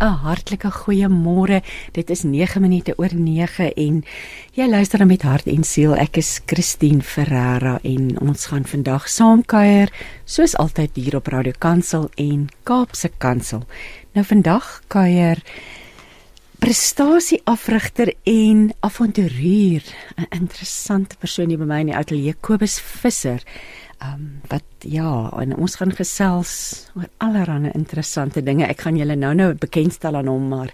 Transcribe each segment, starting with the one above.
'n hartlike goeiemôre. Dit is 9 minute oor 9 en jy luister met hart en siel. Ek is Christine Ferreira en ons gaan vandag saam kuier soos altyd hier op Radio Kansel en Kaapse Kansel. Nou vandag kuier prestasieafrigter en avonturier, 'n interessante persoon hier by my in die ateljee, Kobus Visser. Ehm um, wat ja, en ons gaan gesels oor allerlei interessante dinge. Ek gaan julle nou-nou bekendstel aan hom, maar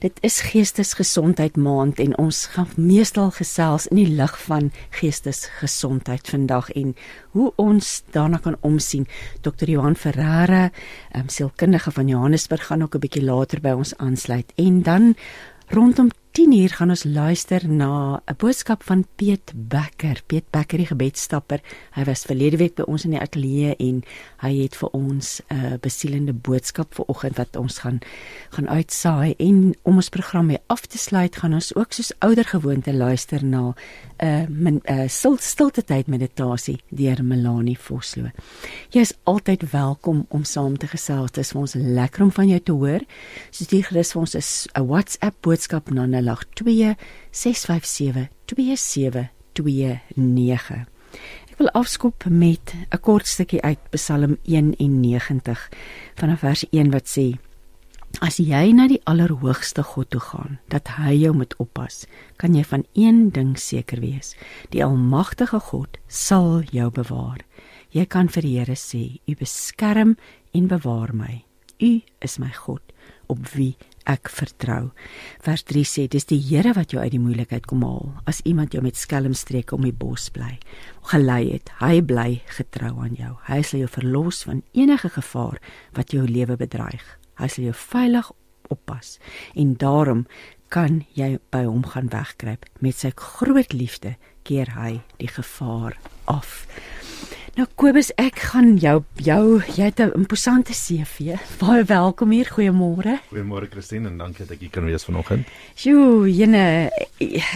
dit is geestesgesondheid maand en ons gaan meestal gesels in die lig van geestesgesondheid vandag en hoe ons daarna kan omsien. Dr. Johan Ferreira, ehm um, sielkundige van Johannesburg gaan ook 'n bietjie later by ons aansluit en dan rondom 10uur gaan ons luister na 'n boodskap van Piet Becker. Piet Becker, die gebedstapper. Hy was verlede week by ons in die ateljee en hy het vir ons 'n uh, besielende boodskap vir oggend wat ons gaan gaan uitsaai en om ons program mee af te sluit, gaan ons ook soos ouer gewoonte luister na 'n uh, 'n uh, stil, stilte tyd meditasie deur Melanie Vosloo. Jy is altyd welkom om saam te gesels. Dit is vir ons lekker om van jou te hoor. Stuur gerus vir ons 'n WhatsApp boodskap na 082 6572729. Ek wil afskop met 'n kort stukkie uit Psalm 91 vanaf vers 1 wat sê: As jy na die Allerhoogste God toe gaan, dat hy jou moet oppas, kan jy van een ding seker wees: die Almagtige God sal jou bewaar. Jy kan vir die Here sê: U beskerm en bewaar my. U is my God op wie ek vertrou. Vers 3 sê dis die Here wat jou uit die moeilikheid kom haal. As iemand jou met skelmstreke om die bos bly, gelei het, hy bly getrou aan jou. Hy sal jou verlos van enige gevaar wat jou lewe bedreig. Hy sal jou veilig oppas en daarom kan jy by hom gaan wegkruip met sy groot liefde keer hy die gevaar af. Nou Kobus, ek gaan jou jou jy het 'n imposante CV. Baie welkom hier. Goeiemôre. Goeiemôre Christine en dankie dat ek hier kan wees vanoggend. Sjoe, jene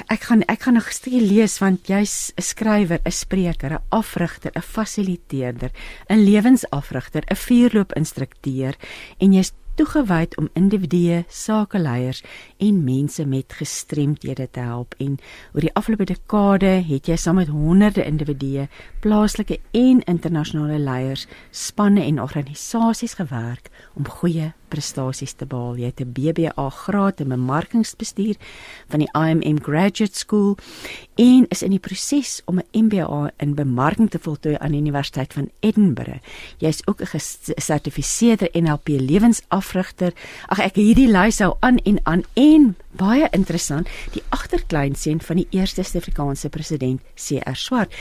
ek gaan ek gaan nog stukkie lees want jy's 'n skrywer, 'n spreker, 'n afrigter, 'n fasiliteerder, 'n lewensafrigter, 'n vuurloopinstrukteur en jy's toegewy om individue, sakeleiers en mense met gestremthede te help en oor die afgelope dekade het jy saam met honderde individue, plaaslike en internasionale leiers, spanne en organisasies gewerk om goeie prestasies te behaal. Jy het 'n BBA graad in bemarkingsbestuur van die IMM Graduate School en is in die proses om 'n MBA in bemarking te voltooi aan die Universiteit van Edinburgh. Jy is ook 'n gesertifiseerde NLP lewensafrigter. Ag ek hierdie lys hou aan en aan en baie interessant, die agterkleinseun van die eerste Suid-Afrikaanse president CR Swart.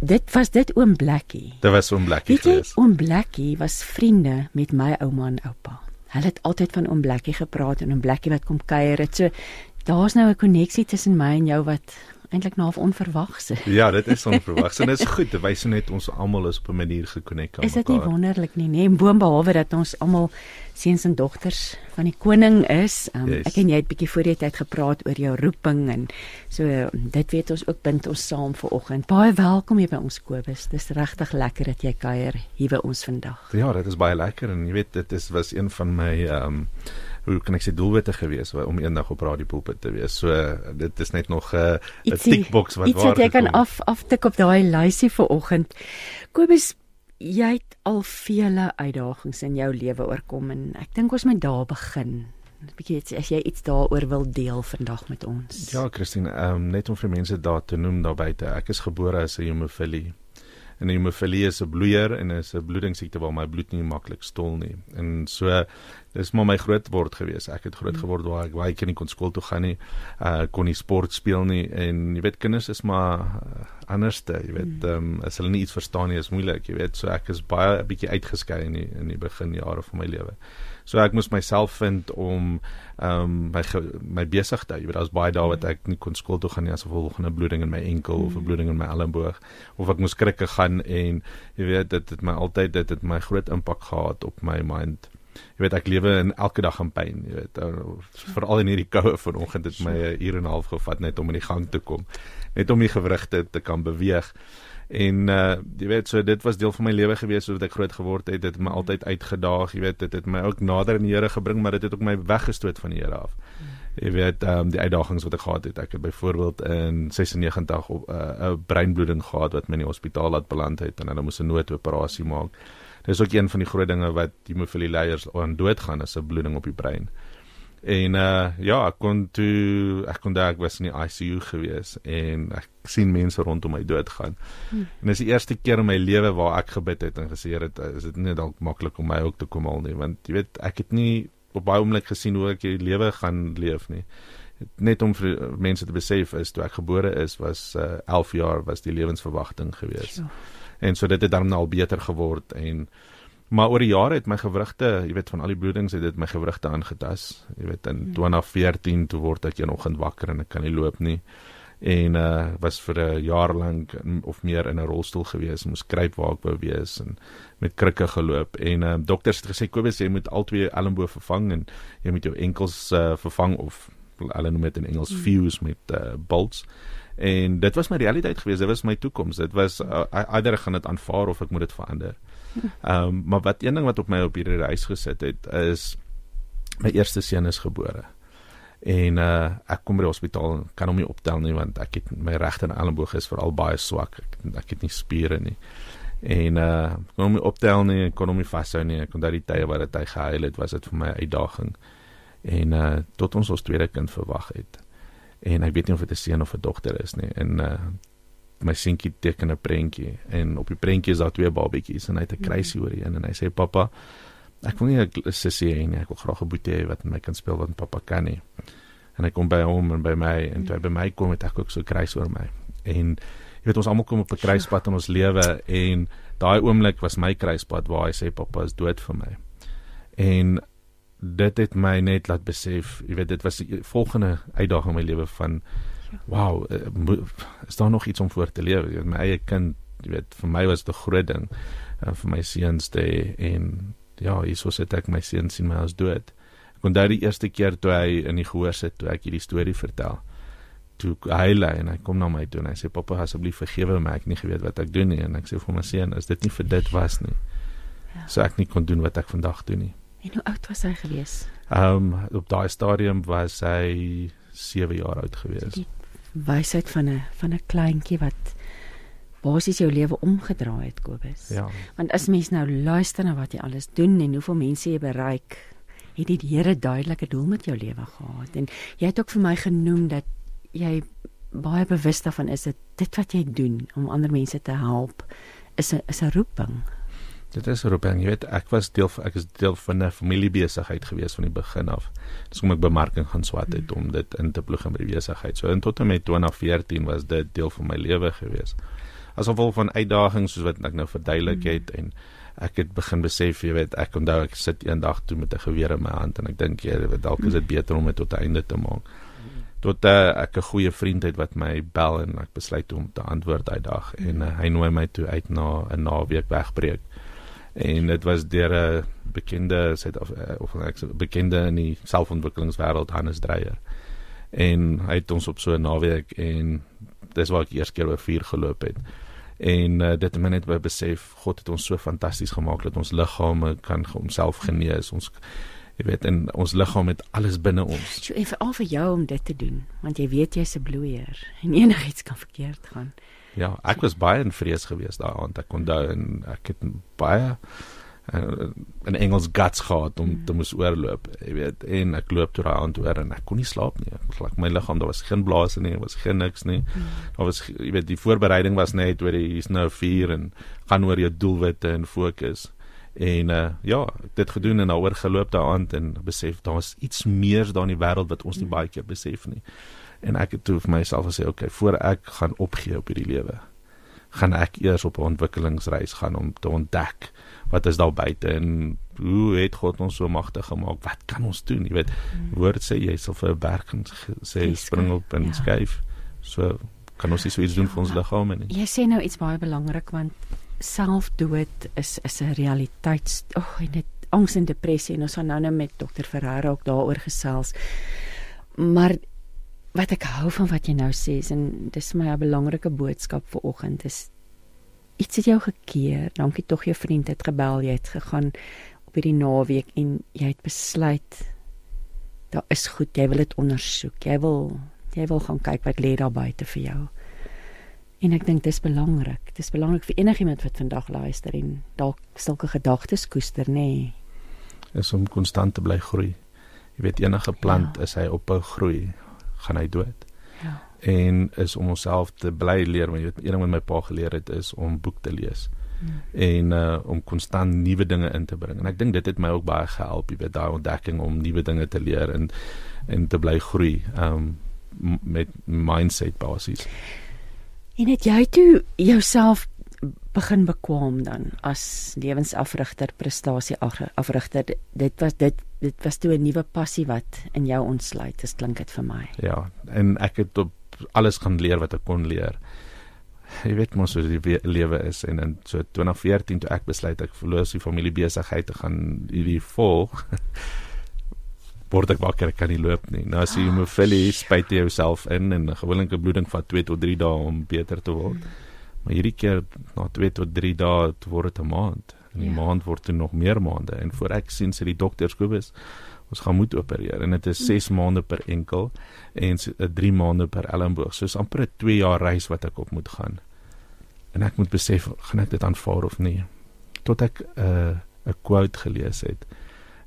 Dit was dit oom Blackie. Dit was oom Blackie geweest. Oom Blackie was vriende met my ouma en oupa. Hulle het altyd van oom Blackie gepraat en oom Blackie wat kom kuier het. So daar's nou 'n koneksie tussen my en jou wat eintlik nou onverwags is. Ja, dit is onverwags en dit is goed. Dit wys net ons almal is op 'n manier gekonnek aan mekaar. Is dit nie wonderlik nie, nê? Nee? Boom behalwe dat ons almal seuns en dogters van die koning is. Um, yes. Ek en jy het bietjie voor die tyd gepraat oor jou roeping en so dit weet ons ook bind ons saam vir oggend. Baie welkom hier by ons Kobus. Dis regtig lekker dat jy kuier hier by ons vandag. Ja, dit is baie lekker en jy weet dit is was een van my ehm um, hoe kan ek sê doelwitte gewees om eendag op Radio Pulpit te wees. So dit is net nog 'n uh, 'n tickbox wat waar. Iets wat jy kan af aftik op daai lysie vir oggend. Kobus, jy het al vele uitdagings in jou lewe oorkom en ek dink ons moet daar begin. 'n bietjie as jy iets daaroor wil deel vandag met ons. Ja, Christine, ehm um, net om vir mense daar te noem daar buite. Ek is gebore as 'n hemofilie en hemofilie is 'n bloeier en is 'n bloedingsiekte waar my bloed nie maklik stol nie. En so dis maar my groot word gewees. Ek het groot geword waar ek baie kind kon skool toe gaan nie. Uh kon nie sport speel nie en jy weet kinders is maar uh, anderste, jy weet, ehm um, as hulle nie iets verstaan nie is moeilik, jy weet. So ek is baie 'n bietjie uitgeskei in die, in die beginjare van my lewe. So ek moes myself vind om ehm um, my my besigheid, jy weet, daar's baie dae wat ek nie kon skool toe gaan nie as gevolg van 'n bloeding in my enkel mm. of 'n bloeding in my elleboog of ek moes krikke gaan en jy weet dit het my altyd dit het my groot impak gehad op my mind. Jy weet ek lewe in elke dag in pyn, jy weet, veral in hierdie koue vanoggend het my 'n uur en 'n half gevat net om in die gang te kom, net om die gewrigte te kan beweeg. En uh jy weet so dit was deel van my lewe gewees soos ek groot geword het. Dit het my altyd uitgedaag, jy weet dit het my ook nader aan die Here gebring, maar dit het ook my weggestoot van die Here af. Jy weet ehm um, die uitdagings wat ek gehad het. Ek het byvoorbeeld in 96 op 'n uh, breinbloeding gehad wat my in die hospitaal laat beland het en hulle moes 'n noodoperasie maak. Dis ook een van die groot dinge wat hemofilie leiers aan doodgaan is 'n bloeding op die brein. En uh ja, ek kon toe ek kon daar ek was in die ICU gewees en ek sien mense rondom my doodgaan. Hmm. En dis die eerste keer in my lewe waar ek gebid het en gesê het is dit nie dalk maklik om my ook te kom al nie want jy weet ek het nie op baie oomblik gesien hoe ek die lewe gaan leef nie. Net om vir mense te besef is toe ek gebore is was uh 11 jaar was die lewensverwagting gewees. En so dit het dan al beter geword en Maar oor die jare het my gewrigte, jy weet van al die bloedings het dit my gewrigte aangetas. Jy weet in 2014 hmm. toe word ek eendag wakker en ek kan nie loop nie. En uh was vir 'n jaar lank of meer in 'n rolstoel gewees, moes kruip waar ek wou wees en met krikke geloop. En uh dokters het gesê Kobus jy moet albei elmboë vervang en jy moet jou enkels uh vervang of hulle noem dit in Engels hmm. fuse met uh bolts. En dit was my realiteit gewees, dit was my toekoms. Dit was uh, either gaan dit aanvaar of ek moet dit verander. Ehm um, maar wat een ding wat op my op hierdie reis gesit het is my eerste seun is gebore. En uh ek kom by die hospitaal kan hom nie optel nie want ek het my regter elmboog is veral baie swak. Ek ek het nie spiere nie. En uh kon hom nie optel nie, kon hom nie vashou nie. Ek kon daai tye wat dit hy gehuil het, was dit vir my 'n uitdaging. En uh tot ons ons tweede kind verwag het. En ek weet nie of dit 'n seun of 'n dogter is nie. En uh my seentjie teken 'n prentjie en op die prentjie is daar twee babetjies en hy het 'n kruisie oor die een en hy sê pappa ek wil nie 'n sussie hê nie. Ek wil graag 'n boetie hê wat met my kan speel wat pappa kan nie. En hy kom by hom en by my en toe hy by my kom het ek ook so kruis oor my. En jy weet ons almal kom op 'n kruispad in ons lewe en daai oomblik was my kruispad waar hy sê pappa is dood vir my. En dit het my net laat besef jy weet dit was die volgende uitdaging in my lewe van wow, uh, is daar nog iets om voor te lewe? Jy weet my eie kind, jy weet, vir my was dit 'n groot ding uh, vir my seuns te en ja, hieso sit ek my seuns sien my as dood. Ek onthou die eerste keer toe hy in die gehoor sit toe ek hierdie storie vertel. Toe hy lê en hy kom na my toe en hy sê pappa asseblief vergewe my, ek het nie geweet wat ek doen nie en ek sê vir my seun, is dit nie vir dit was nie. Ja. So ek nie kon doen wat ek vandag doen nie. En hoe oud was hy gewees? Ehm um, op daai stadium was hy 7 jaar oud gewees. Die wysheid van 'n van 'n kleintjie wat basies jou lewe omgedraai het Kobus. Ja. Want as mens nou luister na wat jy alles doen en hoeveel mense jy bereik, het die Here duidelike doel met jou lewe gehad. En jy het ook vir my genoem dat jy baie bewus daarvan is dat dit wat jy doen om ander mense te help is 'n is 'n roeping. Dit is roeping, jy weet, ek was deel ek is deel van 'n familiebesigheid gewees van die begin af. Dis kom ek bemarking gaan swat het om dit in te ploeg in by die besigheid. So in tot en met 2014 was dit deel van my lewe gewees. Asof al van uitdagings soos wat ek nou verduidelik het en ek het begin besef, jy weet, ek onthou ek sit eendag toe met 'n geweer in my hand en ek dink jy weet dalk is dit beter om dit tot einde te maak. Tot uh, ek 'n goeie vriend het wat my bel en ek besluit om te antwoord daai dag en uh, hy nooi my toe uit na 'n naweek wegbreek en dit was deur 'n bekende Suid of eh, of ek bekende in die selfontwikkelingswêreld Hannes Dreyer. En hy het ons op so 'n naweek en dis waar ek eers keer oor vuur geloop het. En uh, dit het my net besef God het ons so fantasties gemaak dat ons liggame kan homself genees. Ons jy weet en ons liggaam het alles binne ons. So en vir al vir jou om dit te doen, want jy weet jy's 'n bloeier en enigiets kan verkeerd gaan. Ja, ek was baie in vrees geweest daai aand. Ek onthou en ek het baie uh, in Engels guts gehad om te moes oorloop, jy weet, en ek loop toe daai aand oor en ek kon nie slaap nie. Ek gelyk my liggaam, daar was geen blaas nie, daar was geen niks nie. Daar was jy weet, die voorbereiding was net oor die hier's nou 4 en gaan oor jou doelwitte en fokus. En uh, ja, dit gedoen en daaroor geloop daai aand en besef daar's iets meer daar in die wêreld wat ons nie baie keer besef nie en ek het toe vir myself gesê okay voor ek gaan opgee op hierdie lewe gaan ek eers op 'n ontwikkelingsreis gaan om te ontdek wat is daar buite en hoe het God ons so magtig gemaak? Wat kan ons doen? Jy weet hmm. woord sê jy sal vir 'n berg sê spring op en ja. skuif. So kan ons iets doen vir ons liggame nie? Jy sê nou iets baie belangrik want selfdood is is 'n realiteit. Ag oh, net angs en depressie en ons gaan nou net met dokter Ferreira ook daaroor gesels. Maar wat ek hou van wat jy nou sê en dis my 'n belangrike boodskap vir oggend is iets het jou gekeer. Dankie tog jou vriend het gebel, jy het gegaan op hierdie naweek en jy het besluit daar is goed, jy wil dit ondersoek. Jy wil jy wil gaan kyk wat lê daar buite vir jou. En ek dink dis belangrik. Dis belangrik vir enigiemand wat vandag luister en dalk sulke gedagtes koester, nê. Nee. Is om konstant te bly groei. Jy weet enige plant ja. as hy ophou groei, gaan hy dood. Ja. En is om onsself te bly leer, want jy weet een ding wat my pa geleer het is om boek te lees. Hmm. En uh om konstant nuwe dinge in te bring. En ek dink dit het my ook baie gehelp, jy weet daai ontdekking om nuwe dinge te leer en en te bly groei. Um met mindset basies. En het jy toe jouself begin bekwam dan as lewensafrigter, prestasieafrigter? Dit was dit dit was toe 'n nuwe passie wat in jou ontsluit. Dit klink dit vir my. Ja, en ek het op alles gaan leer wat ek kon leer. Jy weet mos hoe die lewe is en in so 2014 toe ek besluit ek verloor die familie besigheid te gaan hierdie volg. word ek wakker, ek kan nie loop nie. Nou as jy oh, moet filie spuit jy jouself in en 'n gewone bloeding vat 2 tot 3 dae om beter te word. Hmm. Maar hierdie keer na 2 tot 3 dae word dit 'n maand. En die ja. maand word toe nog meer maande en voor ek sien sy die dokters Kobus ons gaan moet opereer en dit is 6 hmm. maande per enkel en 3 eh, maande per elmboog. So is amper 'n 2 jaar reis wat ek op moet gaan. En ek moet besef gaan ek dit aanvaar of nie. Tot ek 'n uh, 'n quote gelees het.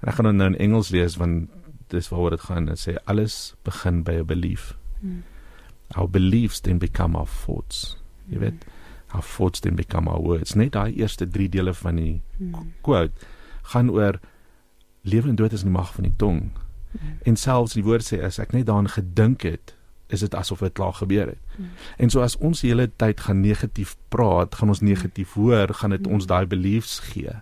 En ek gaan dit nou in Engels lees want dis waaroor dit gaan. Dit sê alles begin by 'n belief. Hmm. Our beliefs then become our thoughts. Jy hmm. weet, our thoughts then become our words. Net daai eerste 3 dele van die hmm. quote gaan oor lewe en dood is in die mag van die tong. Hmm. En selfs die woord sê as ek net daaraan gedink het, is dit asof dit klaar gebeur het. Hmm. En so as ons die hele tyd gaan negatief praat, gaan ons negatief hoor, gaan dit hmm. ons daai beliefs gee.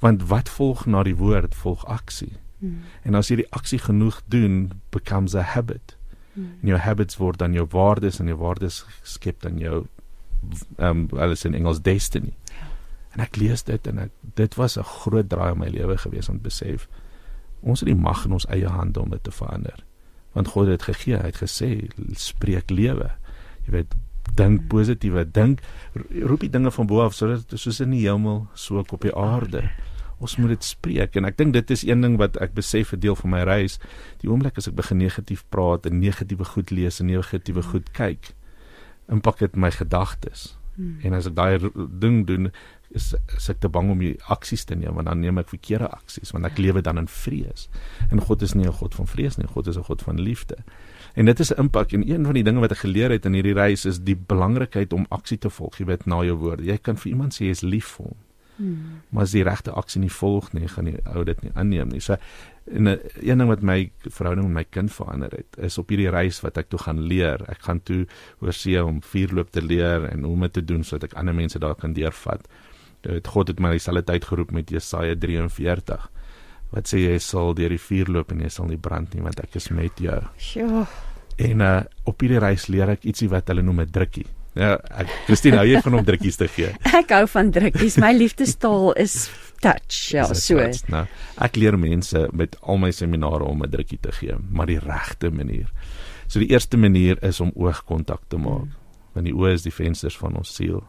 Want wat volg na die woord volg aksie. Hmm. En as jy die aksie genoeg doen, becomes a habit. Hmm. En jou habits word dan jou waardes en jou waardes skep dan jou ehm um, alles in Engels destiny. En ek lees dit en ek dit was 'n groot draai in my lewe gewees om te besef ons het die mag in ons eie hande om dit te verander. Want God het gegee, hy het gesê spreek lewe. Jy weet dink hmm. positiewe dink roep die dinge van bo af sodat soos in die hemel so ook op die aarde. Ons moet dit spreek en ek dink dit is een ding wat ek besef 'n deel van my reis die oomblik as ek begin negatief praat en negatiewe goed lees en negatiewe goed kyk impak dit my gedagtes hmm. en as ek daai ding doen is, is ek te bang om die aksies te neem want dan neem ek verkeerde aksies want ek lewe dan in vrees en God is nie 'n God van vrees nie God is 'n God van liefde en dit is 'n impak en een van die dinge wat ek geleer het in hierdie reis is die belangrikheid om aksie te volg jy weet na jou woorde jy kan vir iemand sê jy is lief vir hom Hmm. Maar as die regte aksie nie volg nie, gaan die ou dit nie aanneem nie. So en 'n een ding wat my verhouding met my kind verander het, is op hierdie reis wat ek toe gaan leer. Ek gaan toe oor see om vuurloop te leer en hoe om dit te doen sodat ek ander mense daar kan deurvat. Dit God het my dieselfde tyd geroep met Jesaja 43. Wat sê jy sal deur die vuurloop en jy sal nie brand nie want ek is met jou. Sjoe. En uh, op hierdie reis leer ek ietsie wat hulle noem 'n drukkie. Ja, ek Christine, hou jy van om drukkies te gee? Ek hou van drukkies. My liefdestaal is touch. Ja, so. Touch, nou, ek leer mense met al my seminare om 'n drukkie te gee, maar die regte manier. So die eerste manier is om oogkontak te maak. Hmm. Want die oë is die vensters van ons siel.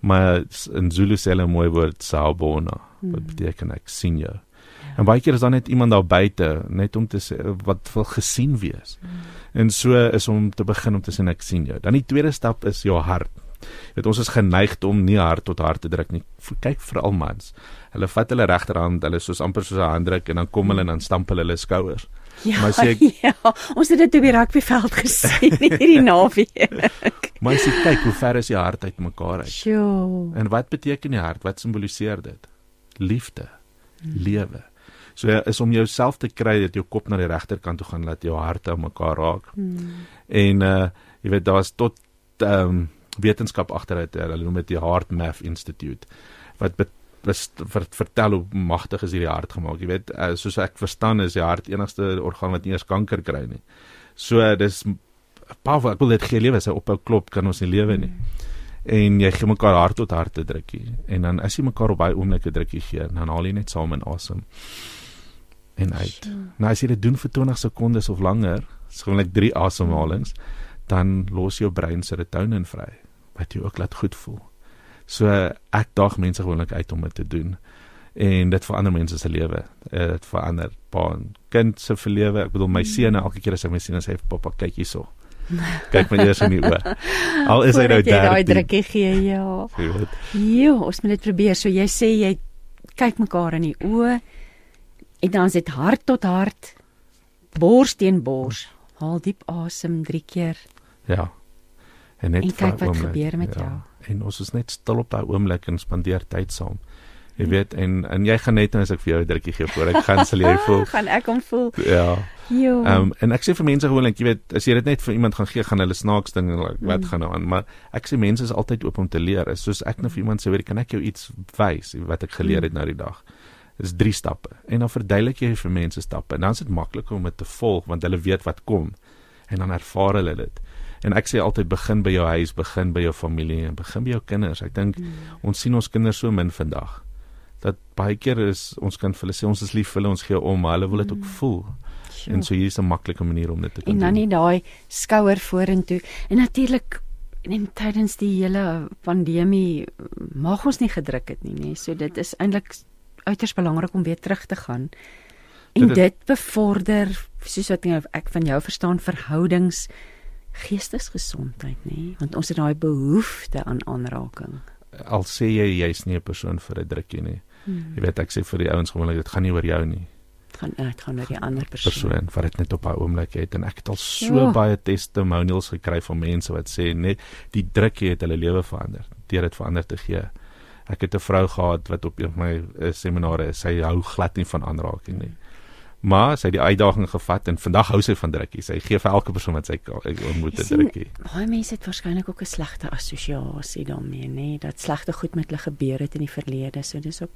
Maar in Zulu sê hulle mooi woord sawubona. Hmm. Wat beteken ek sien jou? En baie keer is daar net iemand daar buite net om te sê wat wil gesien wees. Mm. En so is om te begin om te sê ek sien jou. Dan die tweede stap is jou hart. Dit ons is geneig om nie hart tot hart te druk nie. Kyk vir al mans. Hulle vat hulle regterhand, hulle soos amper soos 'n handdruk en dan kom hulle en dan stamp hulle hulle skouers. Ja, maar sê ek, ja, ons het dit op die rugbyveld gesien hierdie naweek. maar sê kyk hoe ver is die hart uit mekaar uit. Sjoe. En wat beteken die hart? Wat simboliseer dit? Liefde, hmm. lewe. So is om jouself te kry dat jou kop na die regterkant toe gaan laat jou harte aan mekaar raak. Hmm. En uh jy weet daar's tot ehm um, wetenskap agter dit. Hulle noem dit die Heart Math Institute wat was ver, vertel hoe magtig is hierdie hart gemaak. Jy weet uh, soos ek verstaan is die hart enigste orgaan wat nie eens kanker kry nie. So uh, dis power ek wil dit gee lewe sy ophou klop kan ons nie lewe nie. Hmm en jy gee mekaar hart tot hart te drukkie en dan as jy mekaar op baie oomblikke drukkie gee dan haal jy net saam in asem en uit. Sure. Nou as jy dit doen vir 20 sekondes of langer, gewoonlik 3 asemhalings, dan los jou brein serotonien vry wat jou ook laat goed voel. So ek daag mense gewoonlik uit om dit te doen. En dit verander mense se lewe. Uh, dit verander pa en kind se lewe. Ek bedoel my Mm. seun elke keer as hy my sien en sê pappa kyk hierso. Kyk my eers in die oë. Al is hy nou jy daai 13. drukkie gee, ja. Jy weet. Ja, ons moet dit probeer. So jy sê jy kyk mekaar in die oë en dan is dit hart tot hart, bors teen bors. Haal diep asem 3 keer. Ja. En net En kyk wat oomblik, gebeur met ja. jou. En ons is net stil op daai oomblik en spandeer tyd saam. Jy weet en en jy gaan net nou as ek vir jou 'n drukkie gee voor ek gaan sal jy voel. gaan ek hom voel. Ja. Jo. Ehm um, en ek sê vir mense gewoonlik, jy weet, as jy dit net vir iemand gaan gee, gaan hulle snaaks ding en like, wat Mm. gaan nou aan, maar ek sê mense is altyd oop om te leer. Is soos ek nou vir iemand sê, weet jy, kan ek jou iets wys wat ek geleer het Mm. nou die dag. Dis drie stappe. En dan verduidelik jy vir mense stappe. En dan is dit makliker om dit te volg want hulle weet wat kom en dan ervaar hulle dit. En ek sê altyd begin by jou huis, begin by jou familie en begin by jou kinders. Ek dink Mm. ons sien ons kinders so min vandag. Dat baie keer is ons kan vir hulle sê ons is lief vir hulle, ons gee om, maar hulle wil dit ook voel. Sjoe. En so hier is 'n maklike manier om dit te kan en dan doen. nie daai skouer vorentoe. En natuurlik en tydens die hele pandemie mag ons nie gedruk het nie, nê. So dit is eintlik uiters belangrik om weer terug te gaan. En Dit dit bevorder soos wat ek- ek van jou verstaan verhoudings geestesgesondheid, nê, want ons het daai behoefte aan aanraking. Al sê jy jy's nie 'n persoon vir 'n drukkie nie. Jy weet ek sê vir die ouens gewoonlik dit gaan nie oor jou nie. Dit gaan dit gaan oor die ander persoon. Persoon wat dit net op daai oomblik het en ek het al so Ja. baie testimonials gekry van mense wat sê net die drukkie het hulle lewe verander deur dit verander te gee. Ek het 'n vrou gehad wat op een van my eh, seminare is. Sy hou glad nie van aanraking nie. Maar sy het die uitdaging gevat en vandag hou sy van drukkie. Sy gee vir elke persoon wat sy ontmoet 'n drukkie. Baie mense het waarskynlik ook 'n slegte assosiasie daarmee, nê, dat slegte goed met hulle gebeur het in die verlede. So dis ook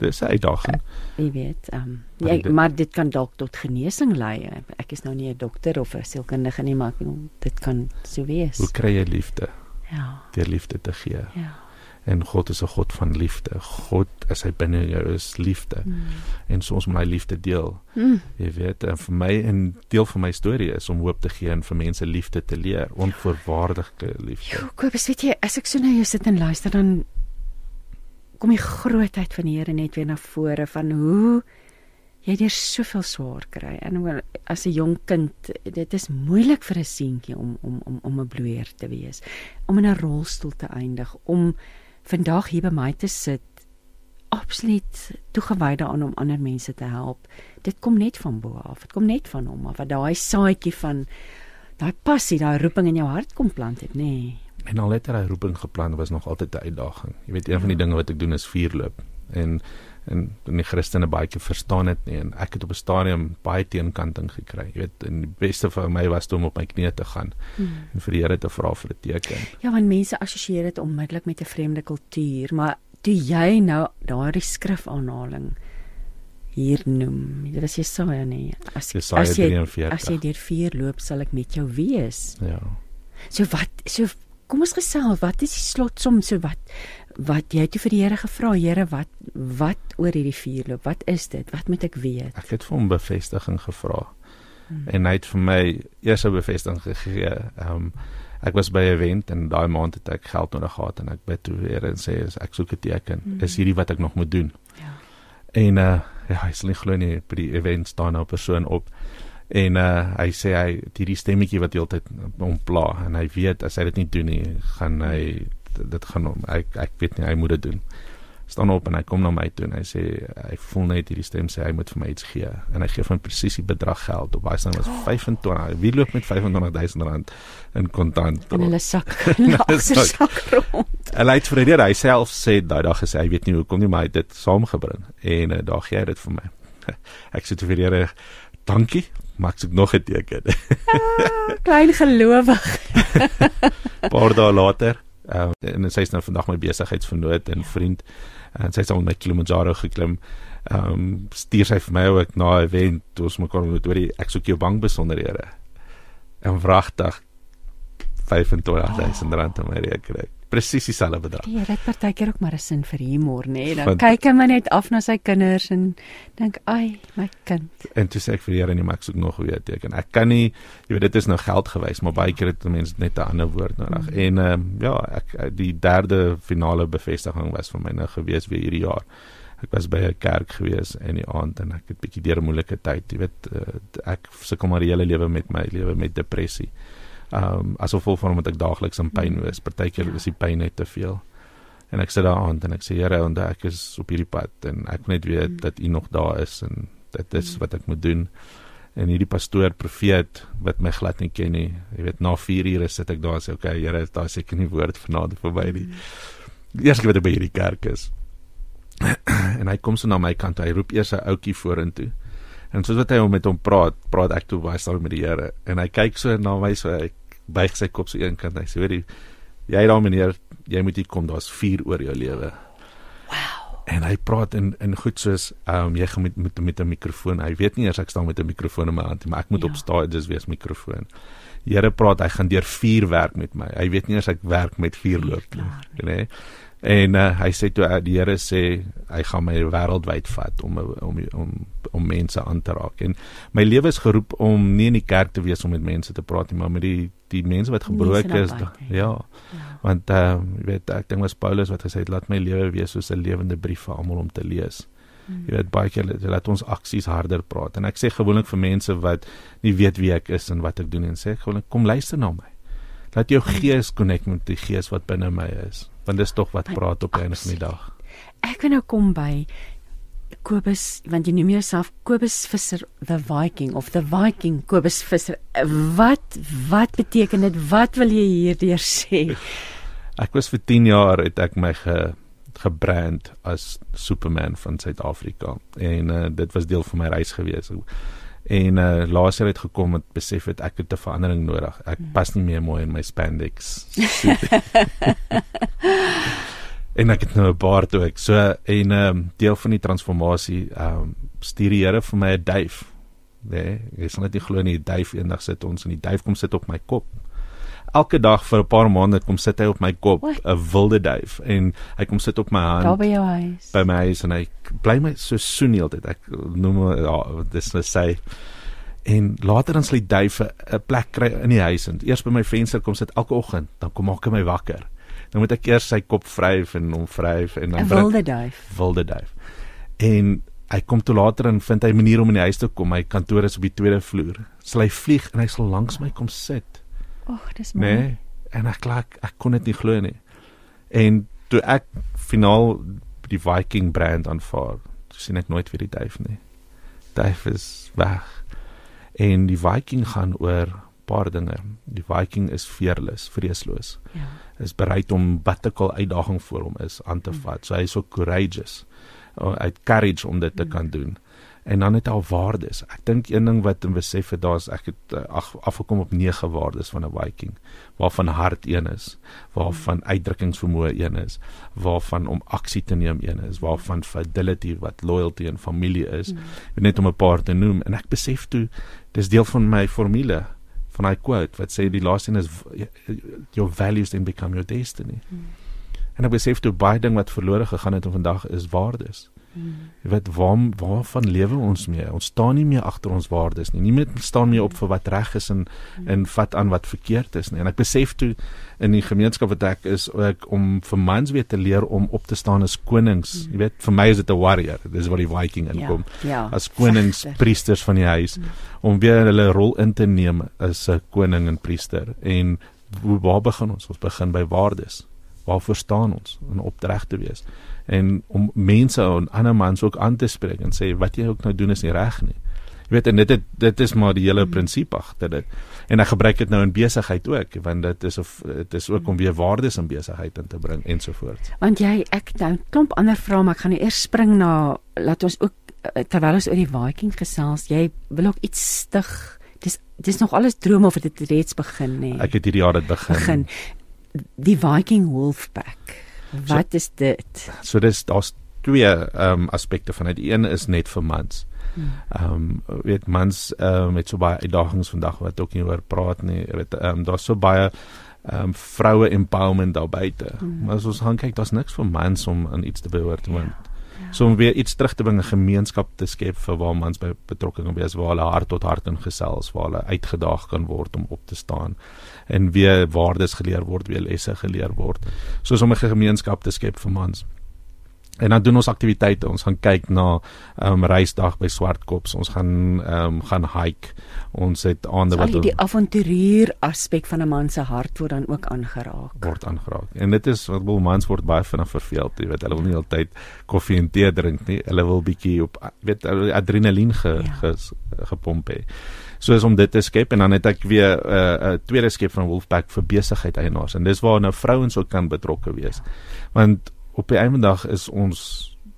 Dis 'n uitdaging. Jy weet, ehm um, Maar jy, dit- maar dit kan dalk tot genesing lei. Ek is nou nie 'n dokter of 'n sielkundige nie, maar ek bedoel, dit kan so wees. Hoe kry jy liefde? Ja, Deur liefde te gee. ja. En God is 'n God van liefde. God is hy binne jou is liefde. Mm. En so ons moet hy liefde deel. Mm. Jy weet, en vir my en deel van my storie is om hoop te gee en vir mense liefde te leer, onvoorwaardige liefde. Jo, Kobus, weet jy, as ek so na jou sit en luister dan kom die grootheid van die Here net weer na vore van hoe jy deur soveel swaar kry. En as 'n jong kind, dit is moeilik vir 'n seentjie om om om om 'n bloeier te wees, om in 'n rolstoel te eindig, om vandag hier by my te sit absoluut toegewy daaraan om ander mense te help. Dit kom net van bo af. Dit kom net van hom af. Wat daai saadjie van daai passie, daai roeping in jou hart kom plant het, nê. Nee. En al het hy roeping geplan was nog altyd 'n uitdaging. Jy weet, een van die dinge wat ek doen is vuurloop. En en en die Christene baie keer verstaan dit nie en ek het op 'n stadium baie teenkanting gekry. Jy weet, en die beste vir my was toe om op my knieë te gaan Hmm. en vir die Here te vra vir 'n teken. Ja, want mense assosieer dit onmiddellik met 'n vreemde kultuur, maar toe jy nou daardie skrifaanhaling hier noem, dit is Jesaja nê. As Jesaja as jy 43. as jy deur vuur loop, sal ek met jou wees. Ja. So wat so kom ons gesels, wat is die slotsom so wat wat jy toe vir die Here gevra, Here, wat wat oor hierdie vuur loop? Wat is dit? Wat moet ek weet? Ek het vir hom bevestiging gevra. Hmm. En hy het vir my eers 'n bevestiging gegee. Ehm um, ek was by 'n event en daai maand het ek geld nodig gehad en ek bid toe weer en sê ek soek 'n teken, Mm. is hierdie wat ek nog moet doen. Ja. En uh ja, hy sê nie glo nie by die event staan nou 'n persoon op. En uh hy sê hy het hierdie stemmetjie wat heeltyd hom pla en hy weet as hy dit nie doen nie, gaan hy dit gaan hom ek ek weet nie hy moet dit doen. Staan op en hy kom na my toe en hy sê hy voel net hierdie stem sê hy moet vir my iets gee en hy gee van presies die bedrag geld op daai staan was 25. Wie loop met 25000 rand in kontant? In hulle sak, in hulle sak. agtersak rond. Hy het vir die Here, hy self sê daai dag gesê hy weet nie hoekom nie, maar hy het dit saamgebring en uh, daar gee hy dit vir my. Ek sê te vir die Here, dankie, maar ek soek nog 'n teken. Klein gelowig. Paar dae later, uh, en sy is nou vandag my besigheidsvernoot en vriend en sy het al met Kilimanjaro geklim. Ehm um, stuur sy vir my ook na 'n event, toe ons mekaar moet oor die ek soek jou bankbesonderhede. En wragtig 25000 rand in my rekening. Presies dieselfde bedrag. Die Here het partykeer ook maar 'n sin vir humor, nê? Nee? Dan Want, kyk hy maar net af na sy kinders en dink, "Ai, my kind." En toe sê ek vir die Here, "Nee, maar ek soek nog weer teken. Ek kan nie, jy weet dit is nou geld gewys, maar baie keer het mense net 'n ander woord nodig." Mm. En ehm um, ja, ek die derde finale bevestiging was vir my nou gewees weer hierdie jaar. Ek was by 'n kerk gewees in die aand en ek het bietjie deur 'n moeilike tyd, jy weet, uh, ek sukkel maar die hele lewe met my lewe met depressie um asof vol van omdat ek daagliks in pyn was. Partykeer ja. is die pyn net te veel. En ek sit daar aan en ek sê Here, en ek is op hierdie pad en ek net weet mm. dat U nog daar is en dit is mm. wat ek moet doen. En hierdie pastoor profeet wat my glad nie ken nie. Jy weet na 4 ure sit ek daar en sê okay, Here, daar seker nie woord vanaand verby nie. Mm. Eers wat ek by hierdie kerk is. en hy kom so na my kant, hy roep eers 'n ouetjie vorentoe. En soos wat hy met hom praat, praat ek toe baie saam met die Here en hy kyk so na my so ek buig sy kop so een kant. Hy sê, "Weet jy, jy daar meneer, jy moet hier kom. Daar's vuur oor jou lewe." Wow. En hy praat in in goed soos, "Ehm um, jy gaan met met met 'n mikrofoon. Hy weet nie eers ek staan met 'n mikrofoon in my hand nie, maar ek moet ja. op staan dis wees mikrofoon." Die Here praat, hy gaan deur vuur werk met my. Hy weet nie eers ek werk met vuur loop nie, nê? En uh, hy sê toe uh, die Here sê hy gaan my wêreldwyd vat om om om om mense aan te raak. En my lewe is geroep om nie in die kerk te wees om met mense te praat nie, maar met die die mense wat gebroken is da, ja. ja. Want uh, jy weet ek dink was Paulus wat gesê het laat my lewe wees soos 'n lewende brief vir almal om te lees. Hmm. jy weet baie keer laat ons aksies harder praat. En ek sê gewoonlik vir mense wat nie weet wie ek is en wat ek doen en sê gewoonlik kom luister na my. Laat jou gees connect met die gees wat binne my is. Want dis tog wat praat op 'n middag ek wil nou kom by Kobus, want jy noem jouself Kobus Visser the Viking of the Viking Kobus Visser. Wat wat beteken dit? Wat wil jy hierdeur sê? Ek was vir 10 jaar het ek my ge gebrand as Superman van Suid-Afrika en uh, dit was deel van my reis gewees. En uh, jaar het gekom met besef het ek het 'n verandering nodig. Ek hmm. pas nie meer mooi in my spandex. en ek het nou 'n baard ook. So en ehm um, deel van die transformasie ehm um, stuur die Here vir my 'n duif. Nee, ek sal net nie glo nie, die duif eendag sit ons en die duif kom sit op my kop. Elke dag vir 'n paar maande kom sit hy op my kop, 'n wilde duif en hy kom sit op my hand. Daar by jou huis. By my huis en hy bly my so soen heeltyd. Ek noem ja, dis net sê en later dan sal die duif 'n plek kry in die huis en eers by my venster kom sit elke oggend, dan kom maak hy my wakker dan moet ek eers sy kop vryf en hom vryf en dan wilde duif. Wilde duif. En hy kom toe later en vind hy 'n manier om in die huis te kom. My kantoor is op die tweede vloer. Sal hy vlieg en hy sal langs my kom sit. Ag, dis mooi. Nee, en ek klak, ek kon dit nie glo nie. En toe ek finaal die Viking brand aanvaar, sien ek nooit weer die duif nie. Duif is weg. En die Viking gaan oor paar dinge. Die Viking is fearless, vreesloos. Ja. Is bereid om watter ook al uitdaging voor hom is aan te vat. Mm. So hy is so courageous. Uit courage om dit te mm. kan doen. En dan het hy al waardes. Ek dink een ding wat in besef het daar's ek het uh, afgekom op nege waardes van 'n Viking, waarvan hart een is, waarvan mm. uitdrukkingsvermoë een is, waarvan om aksie te neem een is, waarvan fidelity wat loyalty en familie is. Mm. Net om 'n paar te noem en ek besef toe dis deel van my formule van daai quote wat sê die laaste een is your values then become your destiny. Hmm. En ek besef toe baie ding wat verlore gegaan het en vandag is waardes. Hmm. Jy weet waar waarvan lewe ons mee? Ons staan nie meer agter ons waardes nie. Niemand staan meer op vir wat reg is en hmm. en vat aan wat verkeerd is nie. En ek besef toe in die gemeenskap wat ek is ek om vir mans weer te leer om op te staan as konings. Hmm. Jy weet, vir my is dit 'n warrior. Dis waar die Viking ja, inkom. Ja, ja, as konings, vechter. priesters van die huis hmm. om weer hulle rol in te neem as 'n koning en priester. En waar begin ons? Ons begin by waardes. Waar verstaan ons om opreg te wees? En om mense en ander mans ook aan te spreek en sê wat jy ook nou doen is nie reg nie. Jy weet en dit het, dit is maar die hele mm. prinsip agter dit. En ek gebruik dit nou in besigheid ook want dit is of dit is ook om weer waardes in besigheid in te bring ensovoorts. Want jy ek nou klomp ander vrae maar ek gaan eers spring na laat ons ook eh, terwyl ons oor die Viking gesels, jy wil ook iets stig. Dis dis nog alles drome of dit reeds begin nê. Ek het hierdie jaar dit begin. Begin die Viking Wolfpack. Wat so, is dit? So dis daar's twee ehm um, aspekte van dit. Een is net vir mans. Hmm. Ehm um, weet mans ehm um, met so baie uitdagings vandag wat ook nie oor praat nie. Weet ehm um, daar's so baie ehm um, vroue empowerment daar buite. Mm. Maar as ons gaan kyk, daar's niks vir mans om aan iets te behoort want Ja. so om weer iets terug te bring 'n gemeenskap te skep vir waar mans by betrokke kan wees waar hulle hart tot hart in gesels waar hulle uitgedaag kan word om op te staan en weer waardes geleer word weer lesse geleer word soos om 'n gemeenskap te skep vir mans En dan doen ons aktiwiteite. Ons gaan kyk na ehm um, reisdag by Swartkops. Ons gaan ehm um, gaan hike. Ons het aande wat die avonturier aspek van 'n man se hart word dan ook aangeraak. word aangeraak. En dit is wat wil mans word baie vinnig verveeld, jy weet. Hulle wil nie altyd koffie en tee drink nie. Hulle wil bietjie op weet adrenalien ge, Ja. ges, gepomp hê. Soos om dit te skep en dan het ek weer 'n uh, 'n tweede skep van Wolfpack vir besigheid eienaars en dis waar nou vrouens ook kan betrokke wees. Want op die einde dag is ons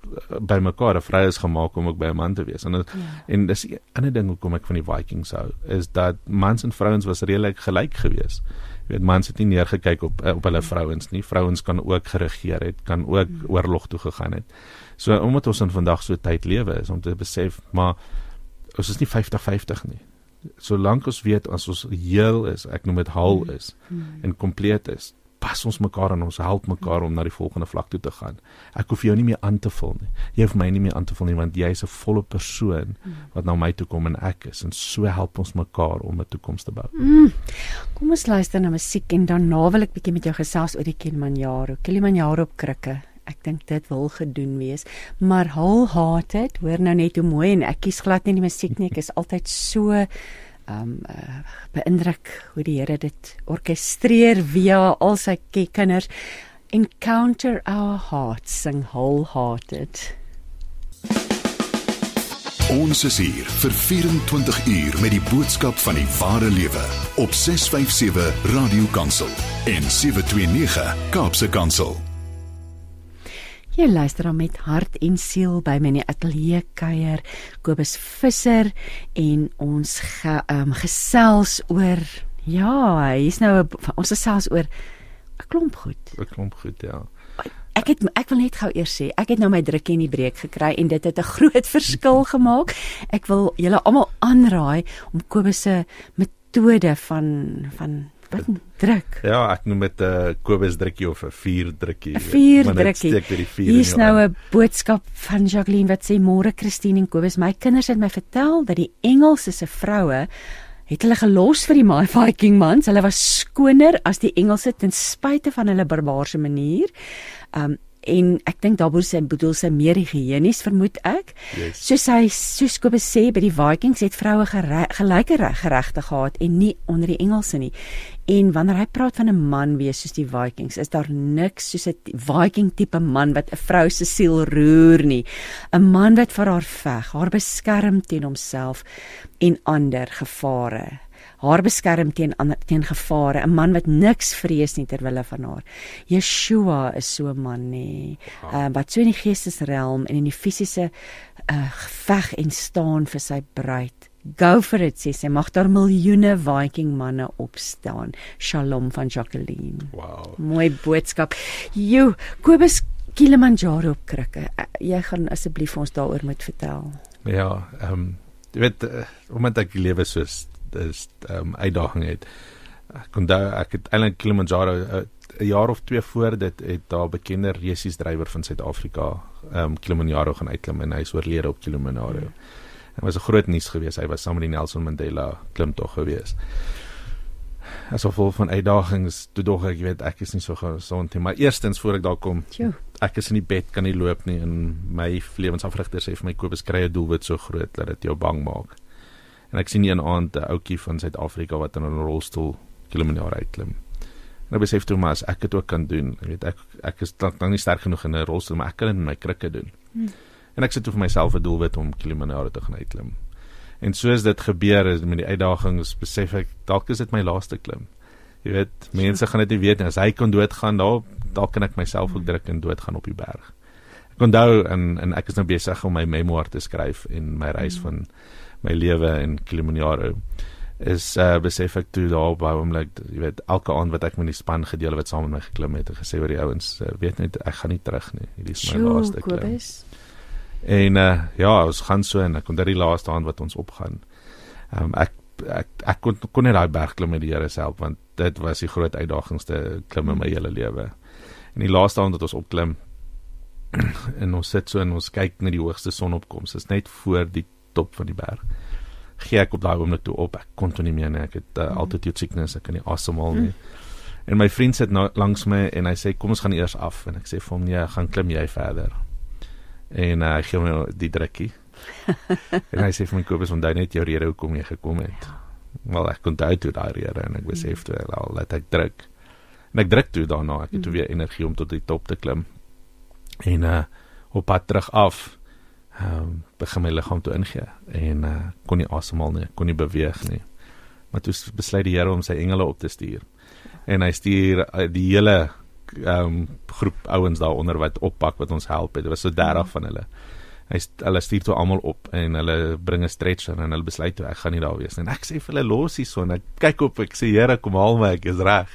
uh, by mekaar, 'n vrou is gemaak om ook by 'n man te wees. En Ja. En dis 'n ander ding hoekom ek van die Vikings hou, is dat mans en vrouens was redelik gelyk geweest. Jy weet mans het nie neergekyk op eh, op hulle vrouens nie. Vrouens kan ook geregeer het, kan ook Mm. oorlog toe gegaan het. So omdat ons in vandag so tyd lewe is om te besef, maar ons is nie 50-50 nie. Solank ons weet as ons heel is, ek noem dit hal Mm. is en kompleet is, pas ons mekaar en ons help mekaar om na die volgende vlak toe te gaan. Ek hoef jou nie meer aan te vul nie. Jy hoef my nie meer aan te vul nie want jy is 'n volle persoon wat na my toe kom en ek is en so help ons mekaar om 'n toekoms te bou. Mm. Kom ons luister na musiek en daarna wil ek bietjie met jou gesels oor die Kilimanjaro. Kilimanjaro op krikke. Ek dink dit wil gedoen wees, maar wholehearted, hoor nou net hoe mooi en ek kies glad nie die musiek nie. Ek is altyd so um, uh, beïndruk hoe die Here dit orkestreer via al sy ki- kinders. Encounter our hearts sing wholehearted. Ons is hier vir 24 uur met die boodskap van die ware lewe op 657 Radio Kansel en 729 Kaapse Kansel. Jy luister dan met hart en siel by my in die ateljee kuier Kobus Visser en ons ge, um, gesels oor ja, hier's nou 'n ons gesels oor 'n klomp goed. Dit klomp goed, ja. Ek het ek wil net gou eers sê, ek het nou my drukkie in die breek gekry en dit het 'n groot verskil gemaak. Ek wil julle almal aanraai om Kobus se metode van van wat druk Ja, ek noem dit 'n uh, Kobus drukkie of 'n vuur drukkie. 'n vuur drukkie. Hier's nou. 'n boodskap van Jacqueline wat sê môre Christine en Kobus, my kinders het my vertel dat die Engelse se vroue het hulle gelos vir die my Viking mans. Hulle was skoner as die Engelse ten spyte van hulle barbaarse manier. Um en ek dink daarbo sê bedoel sy meer higienies vermoed ek. Yes. Soos hy soos Kobus sê by die Vikings het vroue gere- gelyke reg- geregte gehad en nie onder die Engelse nie. En wanneer hy praat van 'n man wees soos die Vikings, is daar niks soos 'n Viking tipe man wat 'n vrou se siel roer nie. 'n Man wat vir haar veg, haar beskerm teen homself en ander gevare. Haar beskerm teen ander teen gevare, 'n man wat niks vrees nie ter wille van haar. Yeshua is so 'n man nê, uh, wat so in die geestesrealm en in die fisiese uh, geveg en staan vir sy bruid. Go for it sê sy mag daar miljoene Viking manne opstaan. Shalom van Jacqueline. Wow. Mooi boodskap. Jo, Kobus Kilimanjaro op krikke. Uh, Jy gaan asseblief ons daaroor moet vertel. Ja, ehm um, jy weet uh, omdat ek die lewe soos ehm um, uitdaging het. Ek onthou ek het eintlik Kilimanjaro uh, 'n jaar of twee voor dit het daar bekende resies drywer van Suid-Afrika ehm um, Kilimanjaro gaan uitklim en hy is oorlede op Kilimanjaro. Hmm. Dit was 'n groot nuus geweest. Hy was saam met die Nelson Mandela klimtog geweest. Asof vol van uitdagings, toe dog ek, weet, ek is nie so gesond nie, maar eerstens voor ek daar kom, Jo. ek is in die bed, kan nie loop nie en my lewensafrigter sê vir my Kobus kry 'n doelwit so groot dat dit jou bang maak. En ek sien nie 'n aand 'n ouetjie van Suid-Afrika wat in 'n rolstoel Kilimanjaro uitklim. En ek besef toe maar as ek dit ook kan doen, jy weet ek ek is dalk nog nie sterk genoeg in 'n rolstoel, maar ek kan dit in my krikke doen. Hmm. En ek sit toe vir myself 'n doelwit om Kilimanjaro te gaan uitklim. En soos dit gebeur is met die uitdagings, besef ek dalk is dit my laaste klim. Jy weet, mense gaan dit nie weet nie. As hy kon doodgaan, daar dalk kan ek myself ook druk en doodgaan op die berg. Ek onthou en en ek is nou besig om my memoir te skryf en my reis van my lewe in Kilimanjaro is uh, besef ek toe daar op 'n oomblik, jy weet, elke aand wat ek met die span gedeel het wat saam met my geklim het, het gesê oor die ouens, uh, weet net ek gaan nie terug nie. Hierdie is my Sjoe, laaste klim. Kobus. En uh, ja, ons gaan so en ek onthou die laaste aand wat ons opgaan. Um, ek ek ek kon kon net daai berg klim met die Here self want dit was die groot uitdagingste klim in my hele lewe. En die laaste aand wat ons opklim en ons sit so en ons kyk na die hoogste sonopkoms. Dit is net voor die top van die berg. Gee ek op daai oomblik toe op. Ek kon toe nie meer nie. Ek het uh, altitude sickness. Ek kan nie asemhaal nie. En my vriend sit nou langs my en hy sê kom ons gaan eers af en ek sê vir hom nee, gaan klim jy verder. En uh, hy gee my die drukkie. en hy sê vir my Kobus onthou net jou rede hoekom jy gekom het. Ja. Wel ek kon onthou toe daai rede en ek besef toe al laat ek druk. En ek druk toe daarna. Ek het toe weer energie om tot die top te klim. En uh op pad terug af ehm um, begin my liggaam toe ingee en uh kon nie asemhaal nie, kon nie beweeg nie. Maar toe besluit die Here om sy engele op te stuur. En hy stuur uh, die hele ehm um, groep ouens daaronder wat oppak wat ons help het. Dit was so 30 van hulle. Hy hulle stuur toe almal op en hulle bring 'n stretcher en hulle besluit toe ek gaan nie daar wees nie. En ek sê vir hulle los hierso en ek kyk op ek sê Here kom haal my ek is reg.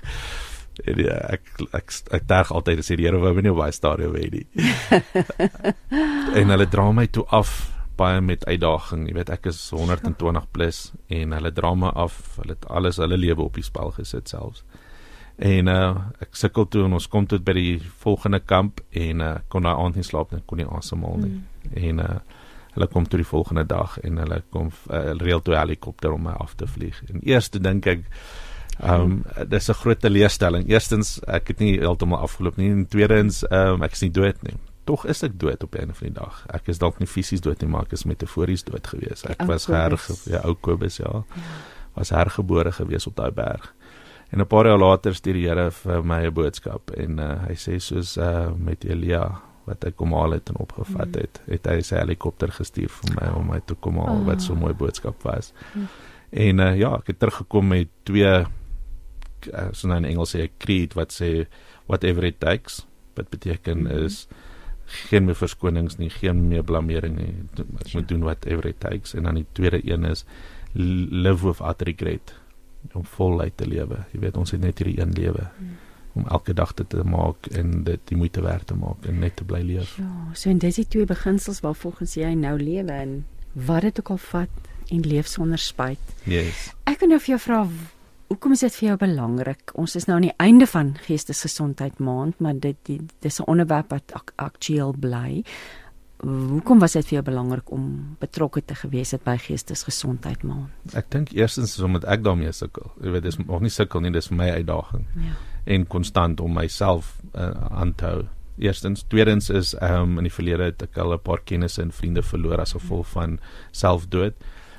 En ja, ek ek ek dink altyd as die Here wou nie op baie stadium hê nie. en hulle dra my toe af baie met uitdaging. Jy weet ek is 120 plus en hulle dra my af. Hulle het alles hulle lewe op die spel gesit selfs. En uh ek sukkel toe en ons kom tot by die volgende kamp en uh kon daai aand nie slaap nie, kon nie asemhaal nie. Mm. En uh hulle kom toe die volgende dag en hulle kom uh, reël toe helikopter om my af te vlieg. En eers dink ek Um dis 'n groot teleurstelling. Eerstens, ek het nie heeltemal afgeloop nie en tweedens, um ek is nie dood nie. Tog is ek dood op 'n einde van die dag. Ek is dalk nie fisies dood nie, maar ek is metafories dood gewees. Ek was herge, ja, ou Kobus, ja. ja. Was hergebore gewees op daai berg. En 'n paar jaar later stuur die Here vir my 'n boodskap en uh, hy sê soos uh met Elia wat ek kom haal het en opgevat mm. het, het hy sy helikopter gestuur vir my om my te kom haal oh. wat so 'n mooi boodskap was. Mm. En uh, ja, ek het teruggekom met twee uh, so nou in Engels sê 'n creed wat sê whatever it takes, wat beteken mm -hmm. is geen meer verskonings nie, geen meer blameering nie. Ek moet doen whatever it takes en dan die tweede een is live without regret om voluit te lewe. Jy weet ons het net hierdie een lewe. Mm om elke dag dit te maak en dit die moeite werd te maak en net te bly leef. Ja, so en dis die twee beginsels waar volgens jy nou lewe en wat dit ook al vat en leef sonder spyt. Yes. Ek wil nou vir jou vra Hoekom is dit vir jou belangrik? Ons is nou aan die einde van Geestesgesondheid Maand, maar dit dis 'n onderwerp wat ak, aktueel bly. Hoekom was dit vir jou belangrik om betrokke te gewees het by Geestesgesondheid Maand? Ek dink eerstens is omdat ek daarmee sukkel. Jy weet, dis nog nie sukkel nie, dis vir my uitdaging. Ja. En konstant om myself uh, aan te hou. Eerstens, tweedens is ehm um, in die verlede het ek al 'n paar kennisse en vriende verloor as gevolg van selfdood